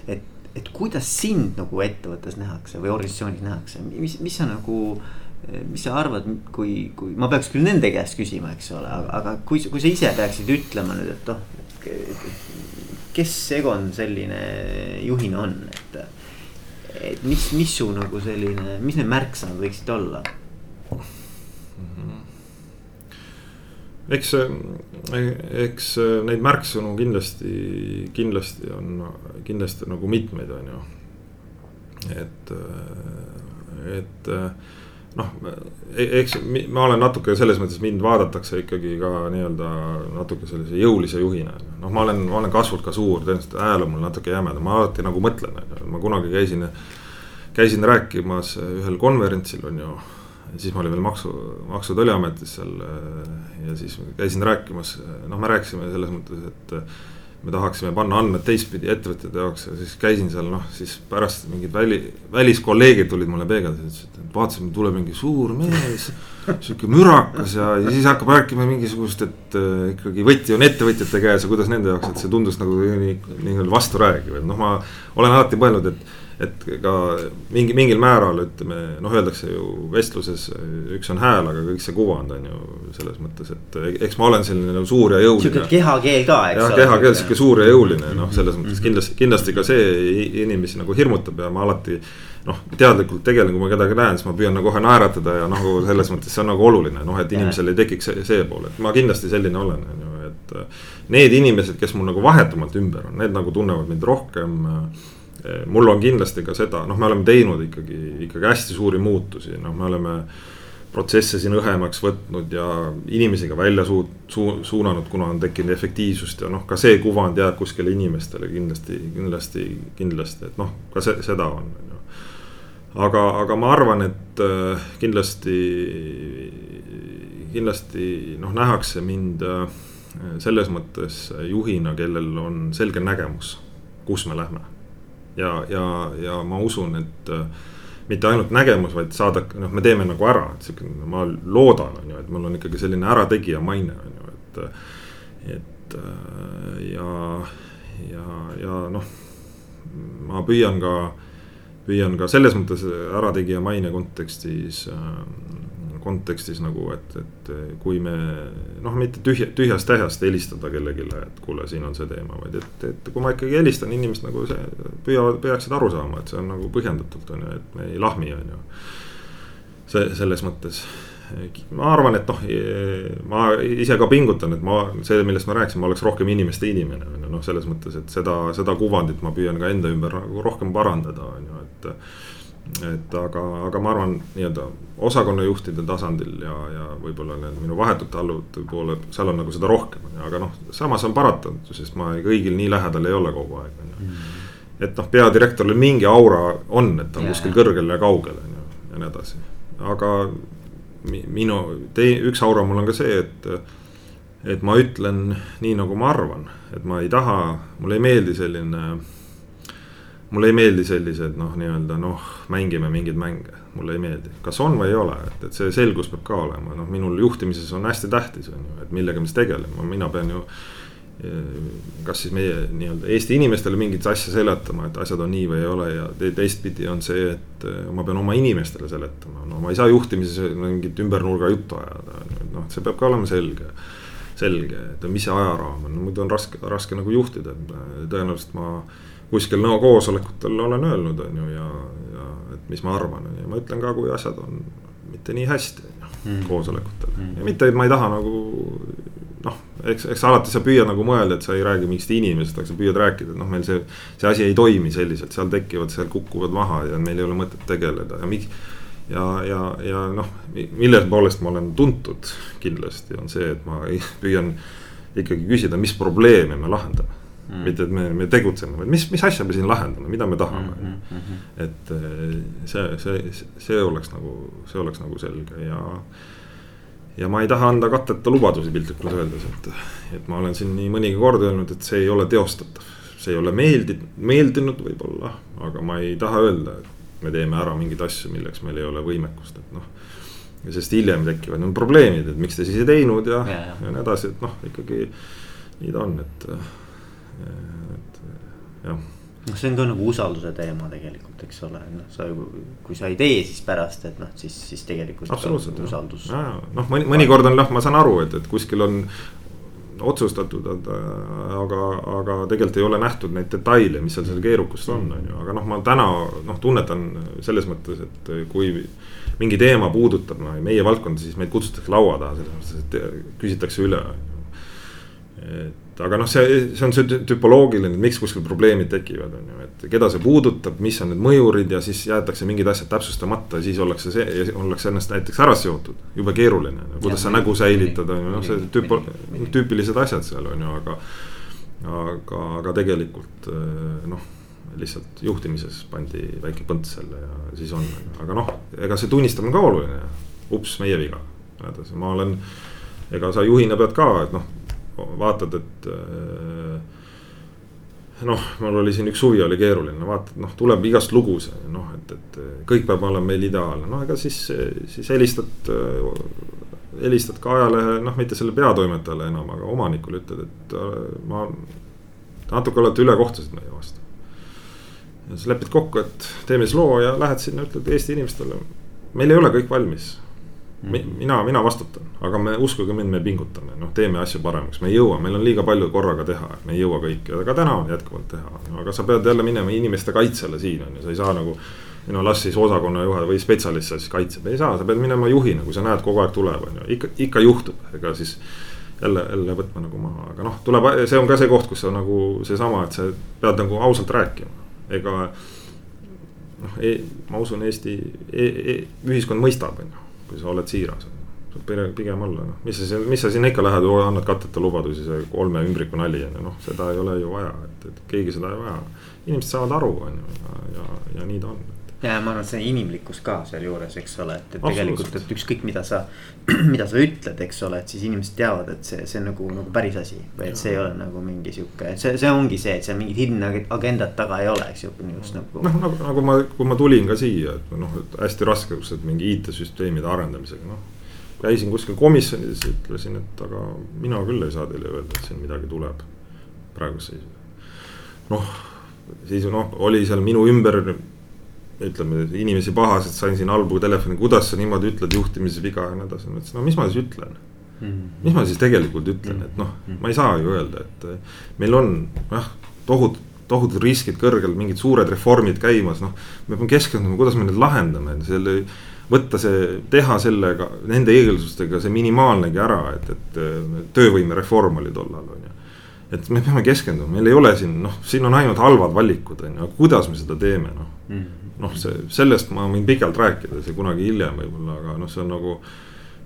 A: et, et kuidas sind nagu ettevõttes nähakse või organisatsioonis nähakse, mis, mis sa nagu mis sa arvad, kui, kui ma peaks küll nende käest küsima, eks ole, aga, aga kui, kui sa ise peaksid ütlema nüüd, et noh. Kes Egon selline juhina on, et et mis, mis su nagu selline, mis need märksõnad võiksid olla?
B: eks, eks neid märksõnu kindlasti, kindlasti on, kindlasti nagu mitmeid, on ju. et, et noh, eks ma olen natuke selles mõttes, mind vaadatakse ikkagi ka nii-öelda natuke sellise jõulise juhina. noh, ma olen, ma olen kasvult ka suur, tõenäoliselt hääl on mul natuke jämedam, ma alati nagu mõtlen, ma kunagi käisin. käisin rääkimas ühel konverentsil on ju, siis ma olin veel maksu, maksu- ja tolliametis seal. ja siis käisin rääkimas, noh, me rääkisime selles mõttes, et me tahaksime panna andmed teistpidi ettevõtjate jaoks ja siis käisin seal noh, siis pärast mingid väli, väliskolleegid tulid mulle peegeldasid, ütlesid, et vaatasime, tuleb mingi suur mees. sihuke mürakas ja, ja siis hakkab rääkima mingisugust, et äh, ikkagi võti on ettevõtjate käes ja kuidas nende jaoks, et see tundus nagu nii, nii-öelda vasturääkiv, et noh, ma olen alati mõelnud, et et ka mingi, mingil määral ütleme, noh, öeldakse ju vestluses üks on hääl, aga kõik see kuvand on ju selles mõttes, et eks ma olen selline nagu suur ja jõuline.
A: sihuke kehakeel ka,
B: eks. jah, kehakeel sihuke suur ja jõuline, noh, selles mõttes mhm. kindlasti, kindlasti ka see inimesi nagu hirmutab ja ma alati. noh, teadlikult tegelen, kui ma kedagi näen, siis ma püüan nagu kohe naeratada ja noh, selles mõttes see on nagu oluline, noh, et inimesel ei tekiks see, see pool, et ma kindlasti selline olen, on ju, et. Need inimesed, kes mul nagu vahetumalt ümber on, need nagu tunnevad mind rohkem Eh, mul on kindlasti ka seda, noh, me oleme teinud ikkagi, ikkagi hästi suuri muutusi, noh, me oleme protsesse siin õhemaks võtnud ja inimesi ka välja suu-, suu-, suunanud, kuna on tekkinud efektiivsust ja noh, ka see kuvand jääb kuskile inimestele kindlasti, kindlasti, kindlasti, et noh, ka see, seda on, on ju. aga, aga ma arvan, et äh, kindlasti, kindlasti noh, nähakse mind äh, selles mõttes juhina, kellel on selge nägemus, kus me lähme ja, ja, ja ma usun, et äh, mitte ainult nägemus, vaid saada, noh, me teeme nagu ära, et sihuke, ma loodan, on ju, et mul on ikkagi selline ärategija maine, on ju, et. et äh, ja, ja, ja noh, ma püüan ka, püüan ka selles mõttes ärategija maine kontekstis äh, kontekstis nagu, et, et kui me noh, mitte tühja, tühjast tähest helistada kellelegi, et kuule, siin on see teema, vaid et, et kui ma ikkagi helistan inimest nagu see, püüavad, peaksid aru saama, et see on nagu põhjendatult on ju, et me ei lahmi, on ju. see selles mõttes ma arvan, et noh, ma ise ka pingutan, et ma, see, millest ma rääkisin, ma oleks rohkem inimeste inimene, on ju, noh, selles mõttes, et seda, seda kuvandit ma püüan ka enda ümber nagu rohkem parandada, on ju, et. Et aga, aga ma arvan, nii-öelda osakonnajuhtide tasandil ja, ja võib-olla need minu vahetute alluvate poole, seal on nagu seda rohkem, aga noh, samas on paratamatu, sest ma kõigil nii lähedal ei ole kogu aeg, on ju. Mm. et noh, peadirektoril mingi aura on, et ta on ja, kuskil kõrgel ja kaugel, on ju, ja nii edasi, aga minu, tei-, üks aura mul on ka see, et. et ma ütlen nii, nagu ma arvan, et ma ei taha, mulle ei meeldi selline. Mulle ei meeldi sellised noh, nii-öelda noh, mängime mingeid mänge, mulle ei meeldi, kas on või ei ole, et, et see selgus peab ka olema, noh, minul juhtimises on hästi tähtis, on ju, et millega me siis tegeleme, mina pean ju kas siis meie nii-öelda Eesti inimestele mingit asja seletama, et asjad on nii või ei ole ja teistpidi on see, et äh, ma pean oma inimestele seletama, no ma ei saa juhtimises mingit ümbernurga juttu ajada, noh, see peab ka olema selge. selge, et mis see ajaraam on, muidu on raske, raske nagu juhtida, tõenäoliselt ma kuskil no koosolekutel olen öelnud, on ju, ja, ja et mis ma arvan, on ju, ma ütlen ka, kui asjad on mitte nii hästi, on ju, mm. koosolekutel mm. ja mitte, et ma ei taha nagu noh, eks, eks alati sa püüad nagu mõelda, et sa ei räägi mingist inimesest, aga sa püüad rääkida, et noh, meil see. see asi ei toimi selliselt, seal tekivad, seal kukuvad maha ja meil ei ole mõtet tegeleda ja miks. ja, ja, ja noh, mille poolest ma olen tuntud kindlasti on see, et ma püüan ikkagi küsida, mis probleeme me lahendame mm.. mitte, et me, me tegutseme, vaid mis, mis asja me siin lahendame, mida me tahame mm. -hmm. et eh, see, see, see oleks nagu, see oleks nagu selge ja ja ma ei taha anda katteta lubadusi piltlikult öeldes, et, et ma olen siin nii mõnigi kord öelnud, et see ei ole teostatav. see ei ole meeldi-, meeldinud võib-olla, aga ma ei taha öelda, et me teeme ära mingeid asju, milleks meil ei ole võimekust, et noh. sest hiljem tekivad need probleemid, et miks te siis ei teinud ja, ja, ja. ja nii edasi, et noh, ikkagi nii ta on, et, et jah
A: noh, see on ka nagu usalduse teema tegelikult, eks ole, noh, sa ju, kui sa ei tee, siis pärast, et noh, siis, siis tegelikult.
B: absoluutselt, usaldus. noh, mõni, mõnikord on jah, ma saan aru, et, et kuskil on otsustatud, aga, aga tegelikult ei ole nähtud neid detaile, mis seal seal keerukust on, on ju, aga noh, ma täna noh, tunnetan selles mõttes, et kui mingi teema puudutab no, meie valdkonda, siis meid kutsutakse laua taha, selles mõttes, et küsitakse üle, on ju. et et aga noh, see, see on see tüpoloogiline, et miks kuskil probleemid tekivad, on ju, et keda see puudutab, mis on need mõjurid ja siis jäetakse mingid asjad täpsustamata ja siis ollakse see ja ollakse ennast näiteks ära seotud. jube keeruline, kuidas sa nägu säilitad, on ju, noh, see tüpo-, tüüpilised asjad seal on ju, aga. aga, aga tegelikult noh, lihtsalt juhtimises pandi väike põnts selle ja siis on, aga noh, ega see tunnistamine on ka oluline. ups, meie viga, ma olen, ega sa juhina pead ka, et noh vaatad, et äh, noh, mul oli siin üks suvi oli keeruline, vaatad, noh, tuleb igast lugu noh, et, et kõik peab olema meil ideaalne, no ega siis, siis helistad. helistad ka ajalehe, noh, mitte selle peatoimetajale enam, aga omanikule ütled, et äh, ma natuke olete ülekohtused meie vastu. ja siis lepid kokku, et teeme siis loo ja lähed sinna, ütled Eesti inimestele, meil ei ole kõik valmis mina, mina vastutan, aga me uskuge mind, me pingutame, noh, teeme asju paremaks, me ei jõua, meil on liiga palju korraga teha, me ei jõua kõike, aga täna on jätkuvalt teha, aga sa pead jälle minema inimeste kaitsele siin on ju, sa ei saa nagu. no las siis osakonna juhataja või spetsialist siis kaitseb, ei saa, sa pead minema juhina, kui sa näed, kogu aeg tuleb, on ju, ikka, ikka juhtub, ega siis. jälle, jälle võtma nagu maha, aga noh, tuleb, see on ka see koht, kus sa nagu seesama, et sa pead nagu ausalt rääkima, ega. noh, e, ma usun, Eesti e, e, ühiskond mõistab, on ju kui sa oled siiras. pigem olla, noh, mis sa siin, mis sa sinna ikka lähed, annad katteta lubadusi, see kolme ümbriku nali on ju, noh, seda ei ole ju vaja, et, et keegi seda ei vaja. inimesed saavad aru, on ju, ja, ja, ja nii ta on
A: ja ma arvan, et see inimlikkus ka sealjuures, eks ole, et, et tegelikult, et ükskõik, mida sa, <clears throat> mida sa ütled, eks ole, et siis inimesed teavad, et see, see on nagu, nagu päris asi. või et see ei ole nagu mingi sihuke, see, see ongi see, et seal mingit hidden agendat taga ei ole, eks ju, just nagu.
B: noh, nagu, nagu ma, kui ma tulin ka siia, et noh, et hästi raske, kus, et mingi IT-süsteemide arendamisega, noh. käisin kuskil komisjonis, ütlesin, et aga mina küll ei saa teile öelda, et siin midagi tuleb praeguse seisuga. noh, siis noh, oli seal minu ümber ütleme inimesi pahased, sain siin halbu telefoni, kuidas sa niimoodi ütled, juhtimises viga ja nii edasi, ma ütlesin, no mis ma siis ütlen mm.. mis ma siis tegelikult ütlen, et noh, mm. ma ei saa ju öelda, et eh, meil on jah, tohutud tohutud riskid kõrgel, mingid suured reformid käimas, noh. me peame keskenduma, kuidas me need lahendame, selle, võtta see, teha sellega, nende eeldustega see minimaalnegi ära, et, et töövõimereform oli tollal, on ju et me peame keskenduma, meil ei ole siin noh, siin on ainult halvad valikud, on ju, aga kuidas me seda teeme, noh mm -hmm.. Noh, see, sellest ma võin pikalt rääkida, see kunagi hiljem võib-olla, aga noh, see on nagu.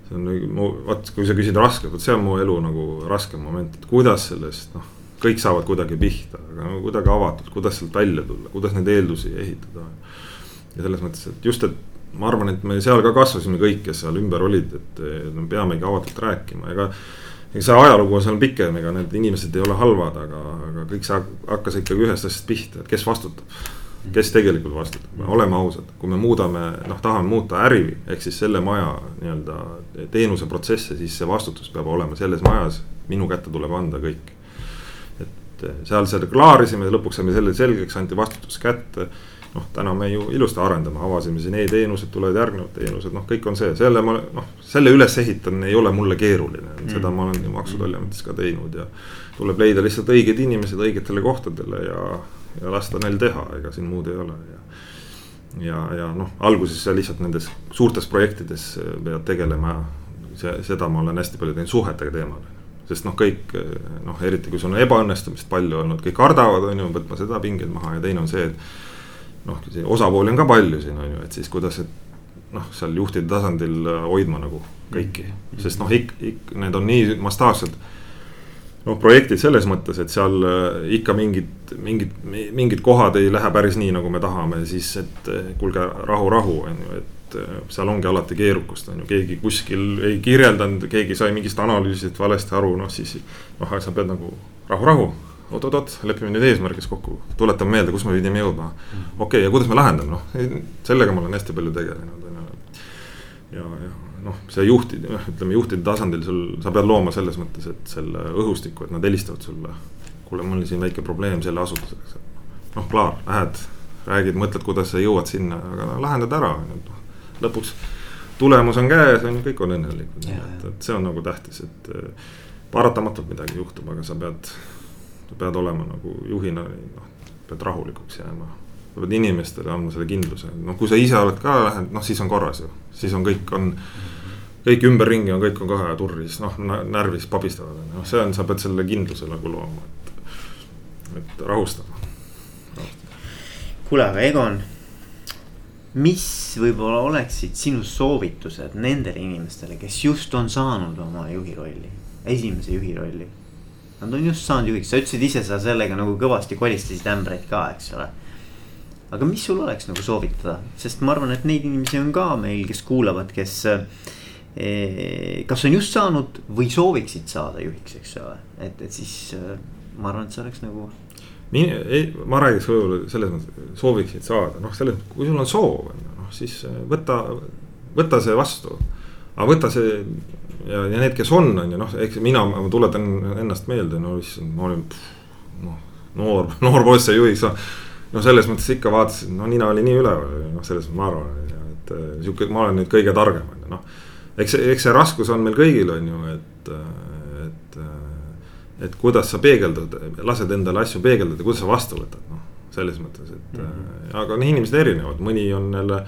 B: see on nagu, mu, vot kui sa küsid raske, vot see on mu elu nagu raskem moment, et kuidas sellest noh. kõik saavad kuidagi pihta, aga no kuidagi avatud, kuidas sealt välja tulla, kuidas neid eeldusi ehitada. ja selles mõttes, et just, et ma arvan, et me seal ka kasvasime kõik, kes seal ümber olid, et me peamegi avatult rääkima, ega ega see ajalugu on seal pikem, ega need inimesed ei ole halvad, aga, aga kõik see hakkas ikkagi ühest asjast pihta, et kes vastutab. Kes tegelikult vastutab, oleme ausad, kui me muudame, noh, tahame muuta äri, ehk siis selle maja nii-öelda teenuseprotsesse, siis see vastutus peab olema selles majas, minu kätte tuleb anda kõik. et seal selle klaarisime, lõpuks saime selle selgeks, anti vastutus kätte noh, täna me ju ilusti arendame, avasime siin e-teenused, tulevad järgnevad teenused, noh, kõik on see, selle ma noh, selle ülesehitamine ei ole mulle keeruline mm., seda ma olen ju Maksu- ja Tolliametis ka teinud ja. tuleb leida lihtsalt õiged inimesed õigetele kohtadele ja, ja lasta neil teha, ega siin muud ei ole ja. ja, ja noh, alguses sa lihtsalt nendes suurtes projektides pead tegelema, see, seda ma olen hästi palju teinud suhetega teemal sest noh, kõik noh, eriti kui sul on ebaõnnestumist palju olnud, kõik kardavad, on ju, võtma seda pingeid maha ja teine on see, et noh, osapooli on ka palju siin on ju, et siis kuidas, et noh, seal juhtide tasandil äh, hoidma nagu kõiki, sest noh, ikka, ikka need on nii mastaapsed. Noh, projektid selles mõttes, et seal äh, ikka mingid, mingid, mingid kohad ei lähe päris nii, nagu me tahame, siis et äh, kuulge, rahu, rahu on ju, et seal ongi alati keerukust, on ju, keegi kuskil ei kirjeldanud, keegi sai mingist analüüsist valesti aru, noh siis. noh, sa pead nagu rahu, rahu oot-oot-oot, lepime nüüd eesmärgis kokku, tuletame meelde, kus me pidime jõudma. okei okay,, ja kuidas me lahendame, noh, sellega ma olen hästi palju tegelenud, on ju. ja, ja noh, see juhtide, ütleme juhtide tasandil sul, sa pead looma selles mõttes, et selle õhustiku, et nad helistavad sulle. kuule, mul on siin väike probleem selle asutusega, noh, klaar, lähed, räägid, mõtled, kuidas sa jõuad sinna, aga no lahendad ära, noh. lõpuks tulemus on käes, on ju, kõik on õnnelikud, et, et see on nagu tähtis, et paratamatult midagi juhtub, aga sa pead sa pead olema nagu juhina, noh, pead rahulikuks jääma. sa pead inimestele andma selle kindluse, noh, kui sa ise oled ka noh, siis on korras ju, siis on kõik on. Kõik ümberringi on, kõik on kohe turris, noh närvis pabistavad, noh, see on, sa pead selle kindluse nagu looma, et, et rahustama,
A: rahustama.. kuule, aga Egon mis võib-olla oleksid sinu soovitused nendele inimestele, kes just on saanud oma juhi rolli, esimese juhi rolli Nad on just saanud juhiks, sa ütlesid ise, sa sellega nagu kõvasti kolistasid ämbreid ka, eks ole. aga mis sul oleks nagu soovitada, sest ma arvan, et neid inimesi on ka meil, kes kuulavad, kes eh,. Kas on just saanud või sooviksid saada juhiks, eks ole, et, et siis eh, ma arvan, et see oleks nagu.
B: nii, ei, ma räägiks võib-olla selles mõttes, sooviksid saada, noh, selles, kui sul on soov, noh siis võta, võta see vastu. aga võta see ja, ja need, kes on, on ju noh, eks mina, ma tuletan ennast meelde, no issand, ma olin noh, noor, <laughs> noor poiss sai juhiks. no selles mõttes ikka vaatasin, no nina oli nii üleval, noh, selles mõttes ma arvan, et äh, sihuke, ma olen nüüd kõige targem, on ju, noh. Eks, eks see raskus on meil kõigil, on ju, et, et, et kuidas sa peegeldad, lased endale asju peegeldada, kuidas sa vastu võtad, noh. selles mõttes, et mm -hmm. aga noh, inimesed erinevad, mõni on jälle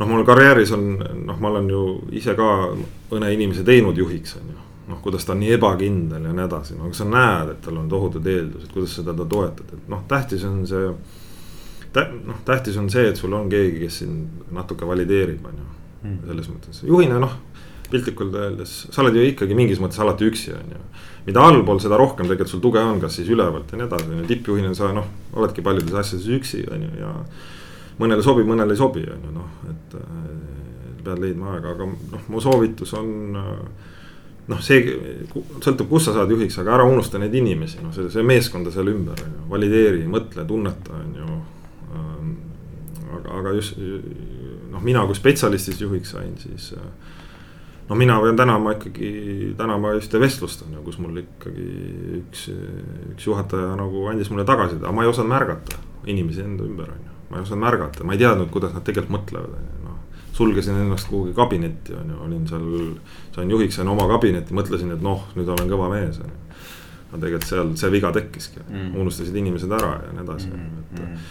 B: noh, mul karjääris on, noh, ma olen ju ise ka mõne inimese teinud juhiks, on ju. noh, kuidas ta on nii ebakindel ja nii edasi, no aga sa näed, et tal on tohutud eeldused, kuidas sa teda toetad, et noh, tähtis on see. noh, tähtis on see, et sul on keegi, kes sind natuke valideerib, on ju, hmm. selles mõttes, juhina noh piltlikult öeldes, sa oled ju ikkagi mingis mõttes alati üksi, on ju. mida allpool, seda rohkem tegelikult sul tuge on, kas siis ülevalt ja nii edasi, on ju, tippjuhina sa noh, oledki paljudes asjades üksi, on ju, ja mõnele sobib, mõnele ei sobi, on ju noh, et äh, pead leidma aega, aga noh, mu soovitus on. Äh, noh, see sõltub, kus sa saad juhiks, aga ära unusta neid inimesi, noh, see, see meeskonda seal ümber on ju, valideeri, mõtle, tunneta, on ju. Ähm, aga, aga just noh, mina kui spetsialistist juhiks sain, siis äh, no mina pean tänama ikkagi, tänama ühte vestlust on ju, kus mul ikkagi üks, üks juhataja nagu andis mulle tagasiside, aga ma ei osanud märgata inimesi enda ümber on ju ma ei osanud märgata, ma ei teadnud, kuidas nad tegelikult mõtlevad, on ju, noh. sulgesin ennast kuhugi kabinetti, on ju, olin seal, sain juhiks, sain oma kabinetti, mõtlesin, et noh, nüüd olen kõva mees, on ju aga tegelikult seal see viga tekkiski mm., unustasid inimesed ära ja nii edasi mm., et mm..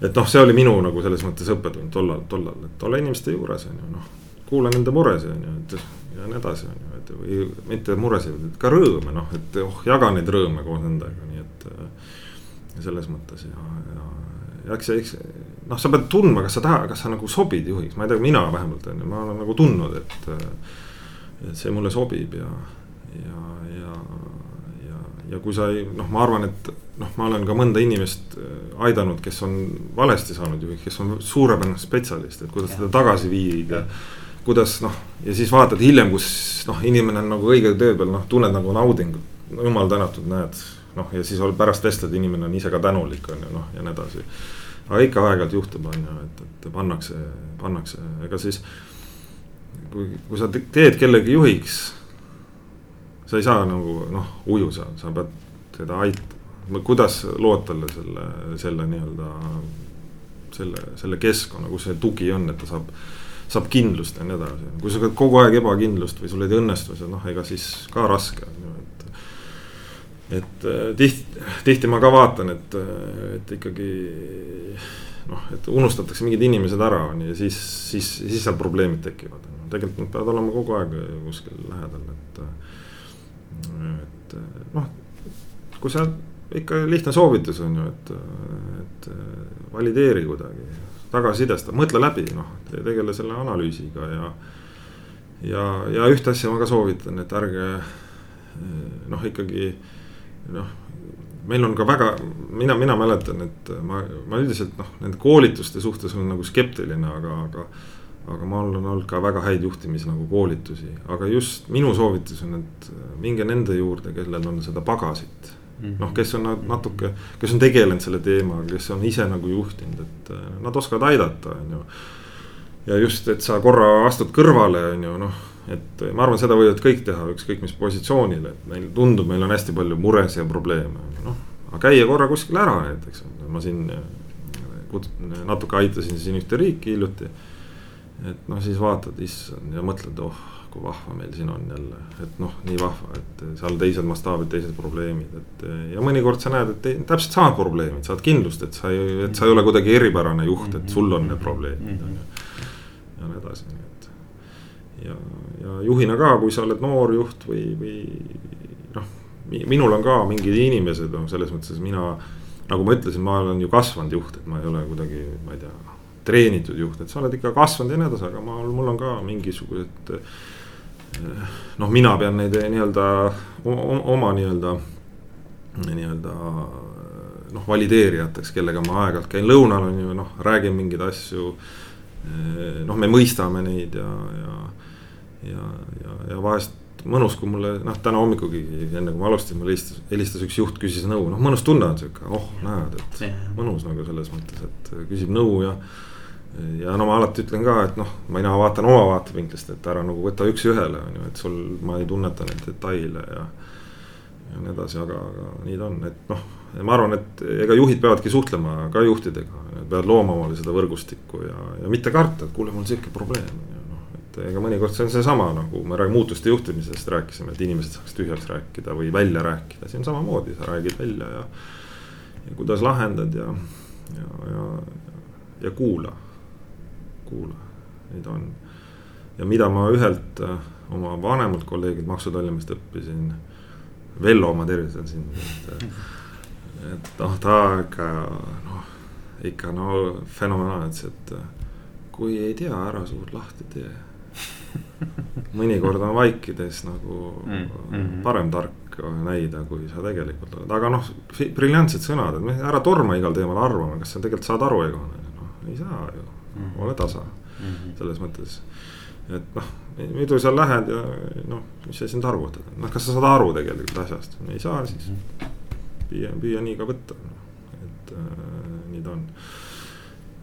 B: Et noh, see oli minu nagu selles mõttes õppetund tollal, tollal, et olla inimeste juures on ju noh, kuula nende muresid on ju, et ja nii edasi on ju, et või mitte muresid, ka rõõme noh, et oh, jaga neid rõõme koos nendega, nii et. selles mõttes ja, ja, ja eks eks noh, sa pead tundma, kas sa tahad, kas sa nagu sobid juhiks, ma ei tea, mina vähemalt on ju, ma olen nagu tundnud, et. et see mulle sobib ja, ja, ja ja kui sa ei, noh, ma arvan, et noh, ma olen ka mõnda inimest äh, aidanud, kes on valesti saanud juhiks, kes on suurepärane spetsialist, et kuidas teda tagasi viia. kuidas noh, ja siis vaatad hiljem, kus noh, inimene on nagu õige töö peal, noh, tunned nagu naudingut. no jumal tänatud, näed, noh, ja siis pärast vestled, inimene on ise ka tänulik, on ju, noh, ja nii edasi. aga ikka aeg-ajalt juhtub, on ju, et, et pannakse, pannakse, ega siis. kui, kui sa teed kellegi juhiks sa ei saa nagu noh, uju seal, sa pead teda aitama, kuidas lood talle selle, selle nii-öelda. selle, selle keskkonna, kus see tugi on, et ta saab, saab kindlust ja nii edasi, kui sa kogu aeg ebakindlust või sul ei õnnestu see noh, ega siis ka raske on ju, et. et äh, tihti, tihti ma ka vaatan, et, et ikkagi noh, et unustatakse mingid inimesed ära on ju ja siis, siis, siis seal probleemid tekivad. tegelikult nad peavad olema kogu aeg kuskil lähedal, et et noh, kui sa ikka lihtne soovitus on ju, et, et valideeri kuidagi, tagasisidesta, mõtle läbi, noh, tegele selle analüüsiga ja. ja, ja ühte asja ma ka soovitan, et ärge noh, ikkagi noh meil on ka väga, mina, mina mäletan, et ma, ma üldiselt noh, nende koolituste suhtes olen nagu skeptiline, aga, aga aga mul on olnud ka väga häid juhtimis nagu koolitusi, aga just minu soovitus on, et minge nende juurde, kellel on seda pagasit -hmm.. noh, kes on natuke, kes on tegelenud selle teemaga, kes on ise nagu juhtinud, et äh, nad oskavad aidata, on ju. ja just, et sa korra astud kõrvale, on ju, noh, et ma arvan, seda võivad kõik teha, ükskõik mis positsioonil, et meil tundub, meil on hästi palju muresid ja probleeme, noh. aga käia korra kuskil ära näiteks, ma siin äh, natuke aitasin siin ühte riiki hiljuti et noh, siis vaatad, issand ja mõtled, oh kui vahva meil siin on jälle, et noh, nii vahva, et seal teised mastaabid, teised probleemid, et. ja mõnikord sa näed, et te, täpselt samad probleemid, saad kindlust, et sa ei, et sa ei ole kuidagi eripärane juht, et sul on need probleemid on ju. ja nii edasi, nii et. ja, ja juhina ka, kui sa oled noor juht või, või noh, minul on ka mingid inimesed, noh, selles mõttes mina. nagu ma ütlesin, ma olen ju kasvanud juht, et ma ei ole kuidagi, ma ei tea treenitud juht, et sa oled ikka kasvanud ja nii edasi, aga ma, mul on ka mingisugused. Eh, noh, mina pean neid nii-öelda oma nii-öelda, nii-öelda noh, valideerijateks, kellega ma aeg-ajalt käin lõunal on ju noh, räägin mingeid asju. Eh, noh, me mõistame neid ja, ja, ja, ja, ja vahest mõnus, kui mulle noh, täna hommikugi enne kui ma alustasin, mulle helistas, helistas üks juht, küsis nõu, noh mõnus tunne on sihuke, oh näed, et mõnus nagu selles mõttes, et küsib nõu ja ja no ma alati ütlen ka, et noh, mina vaatan oma vaatevinklist, et ära nagu võta üks-ühele on ju, et sul, ma ei tunneta neid detaile ja. ja nii edasi, aga, aga nii ta on, et noh, ma arvan, et ega juhid peavadki suhtlema ka juhtidega. peavad looma omale seda võrgustikku ja, ja mitte karta, et kuule, mul sihuke probleem on ju noh, et ega mõnikord see on seesama nagu me räägime muutuste juhtimisest rääkisime, et inimesed saaks tühjaks rääkida või välja rääkida, see on samamoodi, sa räägid välja ja. ja kuidas lahendad ja, ja, ja, ja kuula kuula, neid on. ja mida ma ühelt äh, oma vanemalt kolleegilt Maksu- Tolliametilt õppisin. Vello, ma tervitan sind, et, et noh, ta ikka noh, ikka no fenomenaalne et äh, kui ei tea, ära suud lahti tee. mõnikord on vaikides nagu mm -hmm. parem tark näida, kui sa tegelikult oled, aga noh, briljantsed sõnad, et ära torma igal teemal arvama, kas sa tegelikult saad aru, ega noh, ei saa ju mm. Ole tasa mm -hmm. selles mõttes. et noh, muidu sa lähed ja noh, mis sa sind arvutad, noh, kas sa saad aru tegelikult asjast, ei saa, siis mm -hmm. püüa, püüa nii ka võtta no., et äh, nii ta on.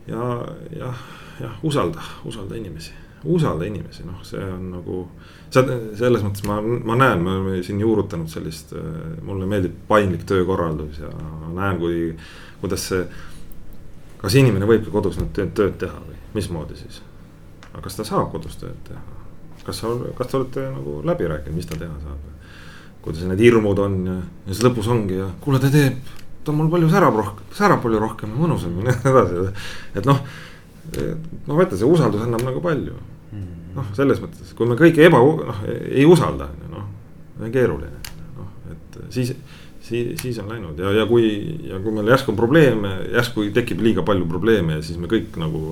B: ja jah, jah, usalda, usalda inimesi, usalda inimesi, noh, see on nagu. selles mõttes ma, ma näen, me oleme siin juurutanud sellist, mulle meeldib paindlik töökorraldus ja näen, kui, kuidas see kas inimene võibki kodus nüüd tööd, teha või mismoodi siis? aga kas ta saab kodus tööd teha? kas sa, kas te olete nagu läbi rääkinud, mis ta teha saab? kuidas need hirmud on ja, ja siis lõpus ongi ja kuule, ta teeb, ta mul palju särab rohkem, särab palju rohkem ja mõnusam ja nii <laughs> edasi, et noh. ma mõtlen, see usaldus annab nagu palju. noh, selles mõttes, kui me kõike eba, noh ei usalda, noh, see on keeruline, noh, et siis siis, siis on läinud ja, ja kui, ja kui meil järsku on probleeme, järsku tekib liiga palju probleeme ja siis me kõik nagu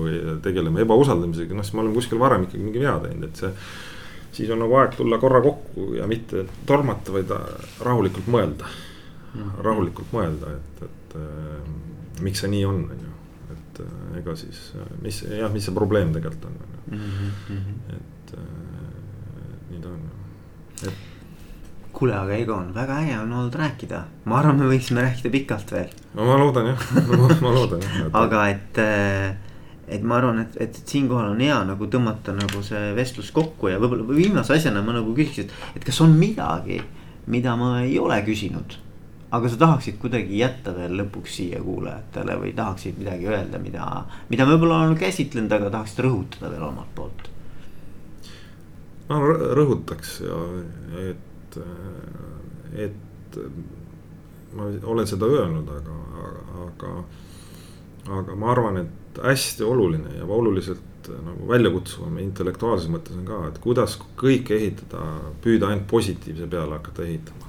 B: tegeleme ebausaldamisega, noh siis me oleme kuskil varem ikkagi mingi vea teinud, et see. siis on nagu aeg tulla korra kokku ja mitte tormata, vaid rahulikult mõelda mm. -hmm. rahulikult mõelda, et, et äh, miks see nii on, on ju, et äh, ega siis, mis jah, mis see probleem tegelikult on, on ju, mhm. et äh, nii ta on, et
A: kuule, aga Egon, väga äge on olnud rääkida, ma arvan, me võiksime rääkida pikalt veel.
B: no ma loodan jah ma loodan jah <laughs>
A: aga et, äh, et ma arvan, et, et siinkohal on hea nagu tõmmata nagu see vestlus kokku ja võib-olla viimase asjana ma nagu küsiks, et, et kas on midagi, mida ma ei ole küsinud. aga sa tahaksid kuidagi jätta veel lõpuks siia kuulajatele või tahaksid midagi öelda, mida, mida me võib-olla oleme käsitlenud, aga tahaksid rõhutada veel omalt poolt?
B: ma rõhutaks ja, et et, et ma olen seda öelnud, aga, aga, aga ma arvan, et hästi oluline ja oluliselt nagu väljakutsuvam intellektuaalses mõttes on ka, et kuidas kõike ehitada, püüda ainult positiivse peale hakata ehitama.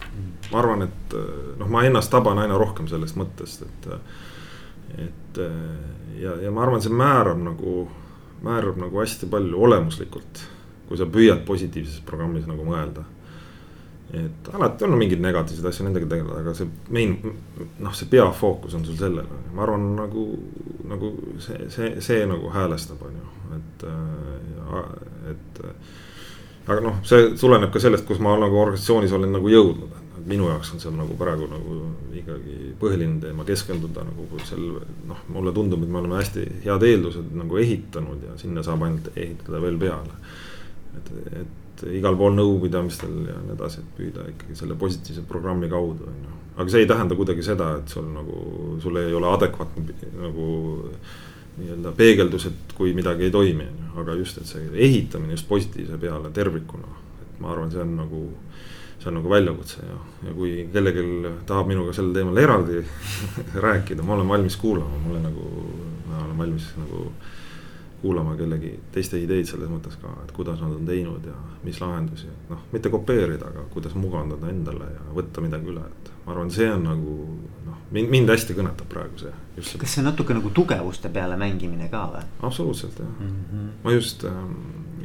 B: ma arvan, et noh, ma ennast taban aina rohkem sellest mõttest, et, et ja, ja ma arvan, see määrab nagu, määrab nagu hästi palju olemuslikult, kui sa püüad positiivses programmis nagu mõelda et alati on mingid negatiivsed asju, nendega tegeleda, aga see main, noh, see peafookus on sul sellel, ma arvan, nagu, nagu see, see, see nagu häälestab, on ju, et, et. aga noh, see tuleneb ka sellest, kus ma nagu organisatsioonis olen nagu jõudnud, et minu jaoks on seal nagu praegu nagu ikkagi põhiline teema keskenduda nagu seal noh, mulle tundub, et me oleme hästi head eeldused nagu ehitanud ja sinna saab ainult ehitada veel peale. et, et igal pool nõupidamistel ja nii edasi, et püüda ikkagi selle positiivse programmi kaudu, on ju. aga see ei tähenda kuidagi seda, et sul nagu, sul ei ole adekvaatne nagu nii-öelda peegeldus, et kui midagi ei toimi, on ju, aga just, et see ehitamine just positiivse peale tervikuna. et ma arvan, see on nagu, see on nagu väljakutse ja, ja kui kellelgi tahab minuga sel teemal eraldi <laughs> rääkida, ma olen valmis kuulama, ma olen nagu, ma olen valmis nagu kuulama kellegi teiste ideid selles mõttes ka, et kuidas nad on teinud ja mis lahendusi, et noh, mitte kopeerida, aga kuidas mugandada endale ja võtta midagi üle, et. ma arvan, see on nagu noh, mind, mind hästi kõnetab praegu see.
A: kas see on natuke nagu tugevuste peale mängimine ka või?
B: absoluutselt jah mm, -hmm. ma just, ähm,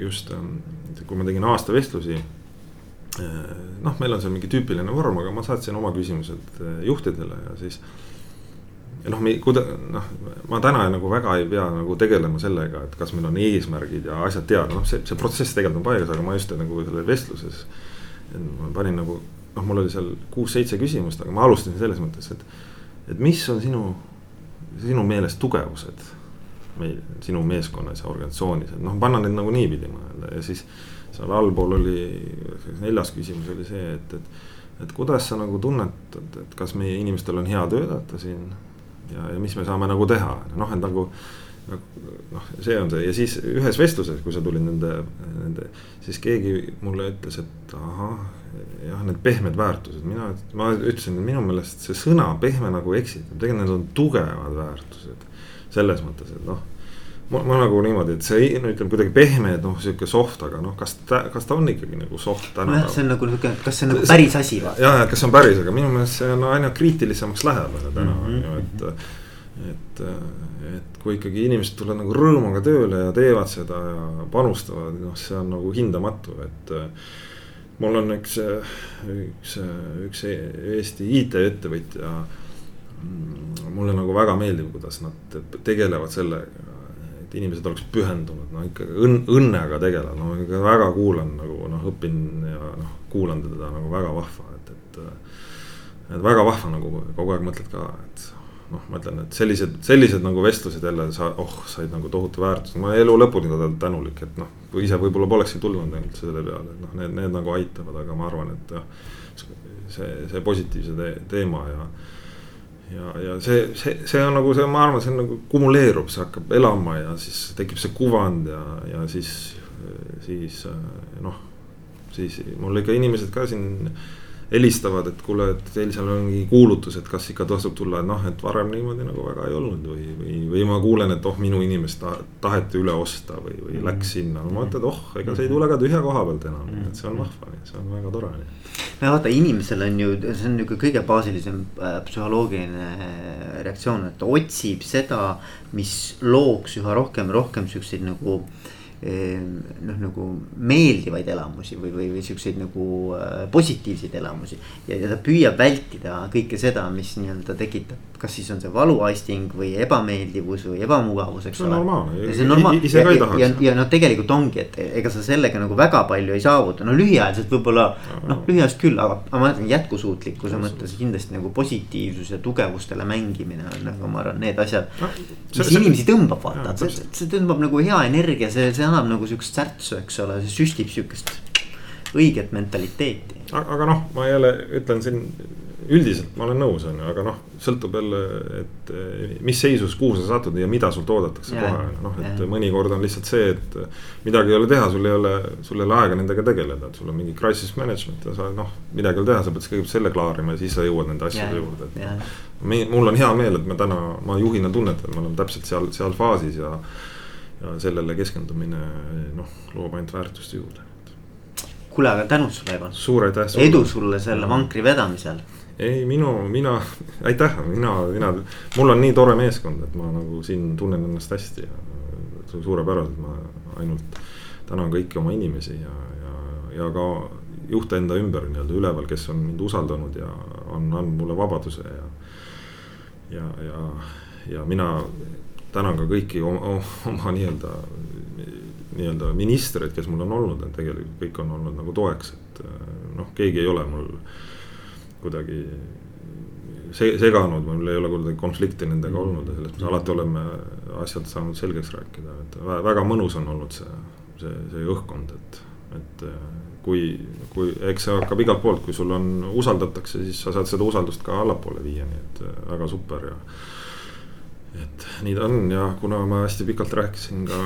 B: just ähm, kui ma tegin aasta vestlusi äh, noh, meil on seal mingi tüüpiline vorm, aga ma saatsin oma küsimused äh, juhtidele ja siis ja noh, kuida-, noh, ma täna nagu väga ei pea nagu tegelema sellega, et kas meil on eesmärgid ja asjad teada, noh, see, see protsess tegelikult on paigas, aga ma just nagu selles vestluses. ma panin nagu, noh, mul oli seal kuus-seitse küsimust, aga ma alustasin selles mõttes, et, et mis on sinu, sinu meelest tugevused. meil, sinu meeskonnas ja organisatsioonis, et noh, panna need nagu niipidi mõelda ja siis seal allpool oli, neljas küsimus oli see, et, et et kuidas sa nagu tunnetad, et kas meie inimestel on hea töötada siin ja, ja mis me saame nagu teha, noh, et nagu noh, see on see. Ja siis ühes vestluses, kui sa tulid nende, nende, siis keegi mulle ütles, et ahah, jah, need pehmed väärtused, mina, ma ütlesin, et minu meelest see sõna pehme nagu eksitab, tegelikult need on tugevad väärtused. selles mõttes, et noh ma, ma nagu niimoodi, et see no ütleme kuidagi pehme, et noh, sihuke soft, aga noh, kas ta, kas ta on ikkagi nagu soft täna?
A: nojah, see on nagu nihuke, kas see on nagu päris asi
B: või? jah, et kas see on päris, aga minu meelest see on aina kriitilisemaks lähedale täna on ju, et. et, et kui ikkagi inimesed tulevad nagu rõõmuga tööle ja teevad seda ja panustavad, noh, see on nagu hindamatu, et mul on üks, üks, üks Eesti IT-ettevõtja. Mm, mulle nagu väga meeldib, kuidas nad tegelevad sellega et inimesed oleks pühendunud, no ikka õnn, õnnega tegelevad, no ikka väga kuulan nagu noh, õpin ja noh, kuulan teda nagu väga vahva, et, et. et väga vahva nagu kogu aeg mõtled ka, et noh, ma ütlen, et sellised, sellised nagu vestlused jälle sa, oh, said nagu tohutu väärtuse, ma elu lõpuni talle tänulik, et noh. ise võib-olla polekski tulnud ainult selle peale, et noh, need, need nagu aitavad, aga ma arvan, et jah. see, see positiivse te teema ja ja, ja see, see, see on nagu see, ma arvan, see on nagu kumuleerub, see hakkab elama ja siis tekib see kuvand ja, ja siis, siis noh. siis mul ikka inimesed ka siin helistavad, et kuule, et teil seal on mingi kuulutus, et kas ikka tasub tulla, et noh, et varem niimoodi nagu väga ei olnud või, või, või ma kuulen, et oh, minu inimest ta, taheti üle osta või, või mm läks sinna. no ma mõtlen, et oh, ega see ei tule ka tühja koha pealt enam mm, et see on vahva, see on väga tore.
A: no vaata, inimesel on ju, see on nihuke kõige baasilisem äh, psühholoogiline äh, reaktsioon, et otsib seda, mis looks üha rohkem, rohkem siukseid nagu äh, noh, nagu meeldivaid elamusi või, või, või siukseid nagu äh, positiivseid elamusi. ja, ja ta püüab vältida kõike seda, mis nii-öelda tekitab, kas siis on see valuaisting või ebameeldivus või ebamugavus, eks
B: ole. see on normaalne.
A: ise ka ei tahaks. ja, ja, ja noh, tegelikult ongi, et ega sa sellega nagu väga palju ei saavuta, no lühiajaliselt võib-olla noh, lühiajaliselt küll, aga, aga ma ütlen jätkusuutlikkuse mõttes kindlasti nagu positiivsus ja tugevustele mängimine on nagu ma arvan, need asjad no,. mis see, inimesi tõmbab, vaata, see, see tõmbab nagu hea energia, see, see annab nagu sihukest särtsu, eks ole, see süstib sihukest õiget mentaliteeti.
B: aga noh, ma jälle ütlen siin üldiselt ma olen nõus, on ju, aga noh, sõltub jälle, et eh, mis seisus, kuhu sa satud ja mida sult oodatakse ja, kohe, noh, et ja. mõnikord on lihtsalt see, et. midagi ei ole teha, sul ei ole, sul ei ole aega nendega tegeleda, et sul on mingi crisis management ja sa noh, midagi ei ole teha, sa pead kõigepealt selle klaarima ja siis sa jõuad nende asjade juurde, et. mul on hea meel, et me täna, ma juhina tunnet, et me oleme täpselt seal, seal faasis ja ja sellele keskendumine noh, loob ainult väärtust juurde.
A: kuule, aga tänud sulle, Evan.
B: suur aitäh.
A: edu sulle selle vankri vedamisel.
B: ei, minu, mina, aitäh, mina, mina, mul on nii tore meeskond, et ma nagu siin tunnen ennast hästi ja suurepäraselt, ma ainult tänan kõiki oma inimesi ja, ja, ja ka juhte enda ümber nii-öelda üleval, kes on mind usaldanud ja on andnud mulle vabaduse ja. ja, ja, ja mina tänan ka kõiki oma, oma nii-öelda, nii-öelda ministreid, kes mul on olnud, et tegelikult kõik on olnud nagu toeks, et noh, keegi ei ole mul kuidagi seganud, mul ei ole kuidagi konflikti nendega olnud ja selles mõttes alati oleme asjad saanud selgeks rääkida, et väga mõnus on olnud see, see, see õhkkond, et, et kui, kui eks see hakkab igalt poolt, kui sul on, usaldatakse, siis sa saad seda usaldust ka allapoole viia, nii et väga super ja et nii ta on ja kuna ma hästi pikalt rääkisin ka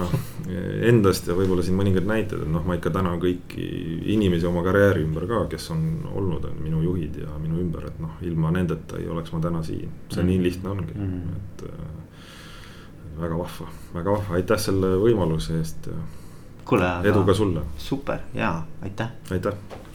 B: endast ja võib-olla siin mõningad näited, et noh, ma ikka tänan kõiki inimesi oma karjääri ümber ka, kes on olnud on minu juhid ja minu ümber, et noh, ilma nendeta ei oleks ma täna siin. see mm nii lihtne ongi mm, -hmm. et äh, väga vahva, väga vahva, aitäh selle võimaluse eest ja. edu ka sulle.
A: super ja aitäh.
B: aitäh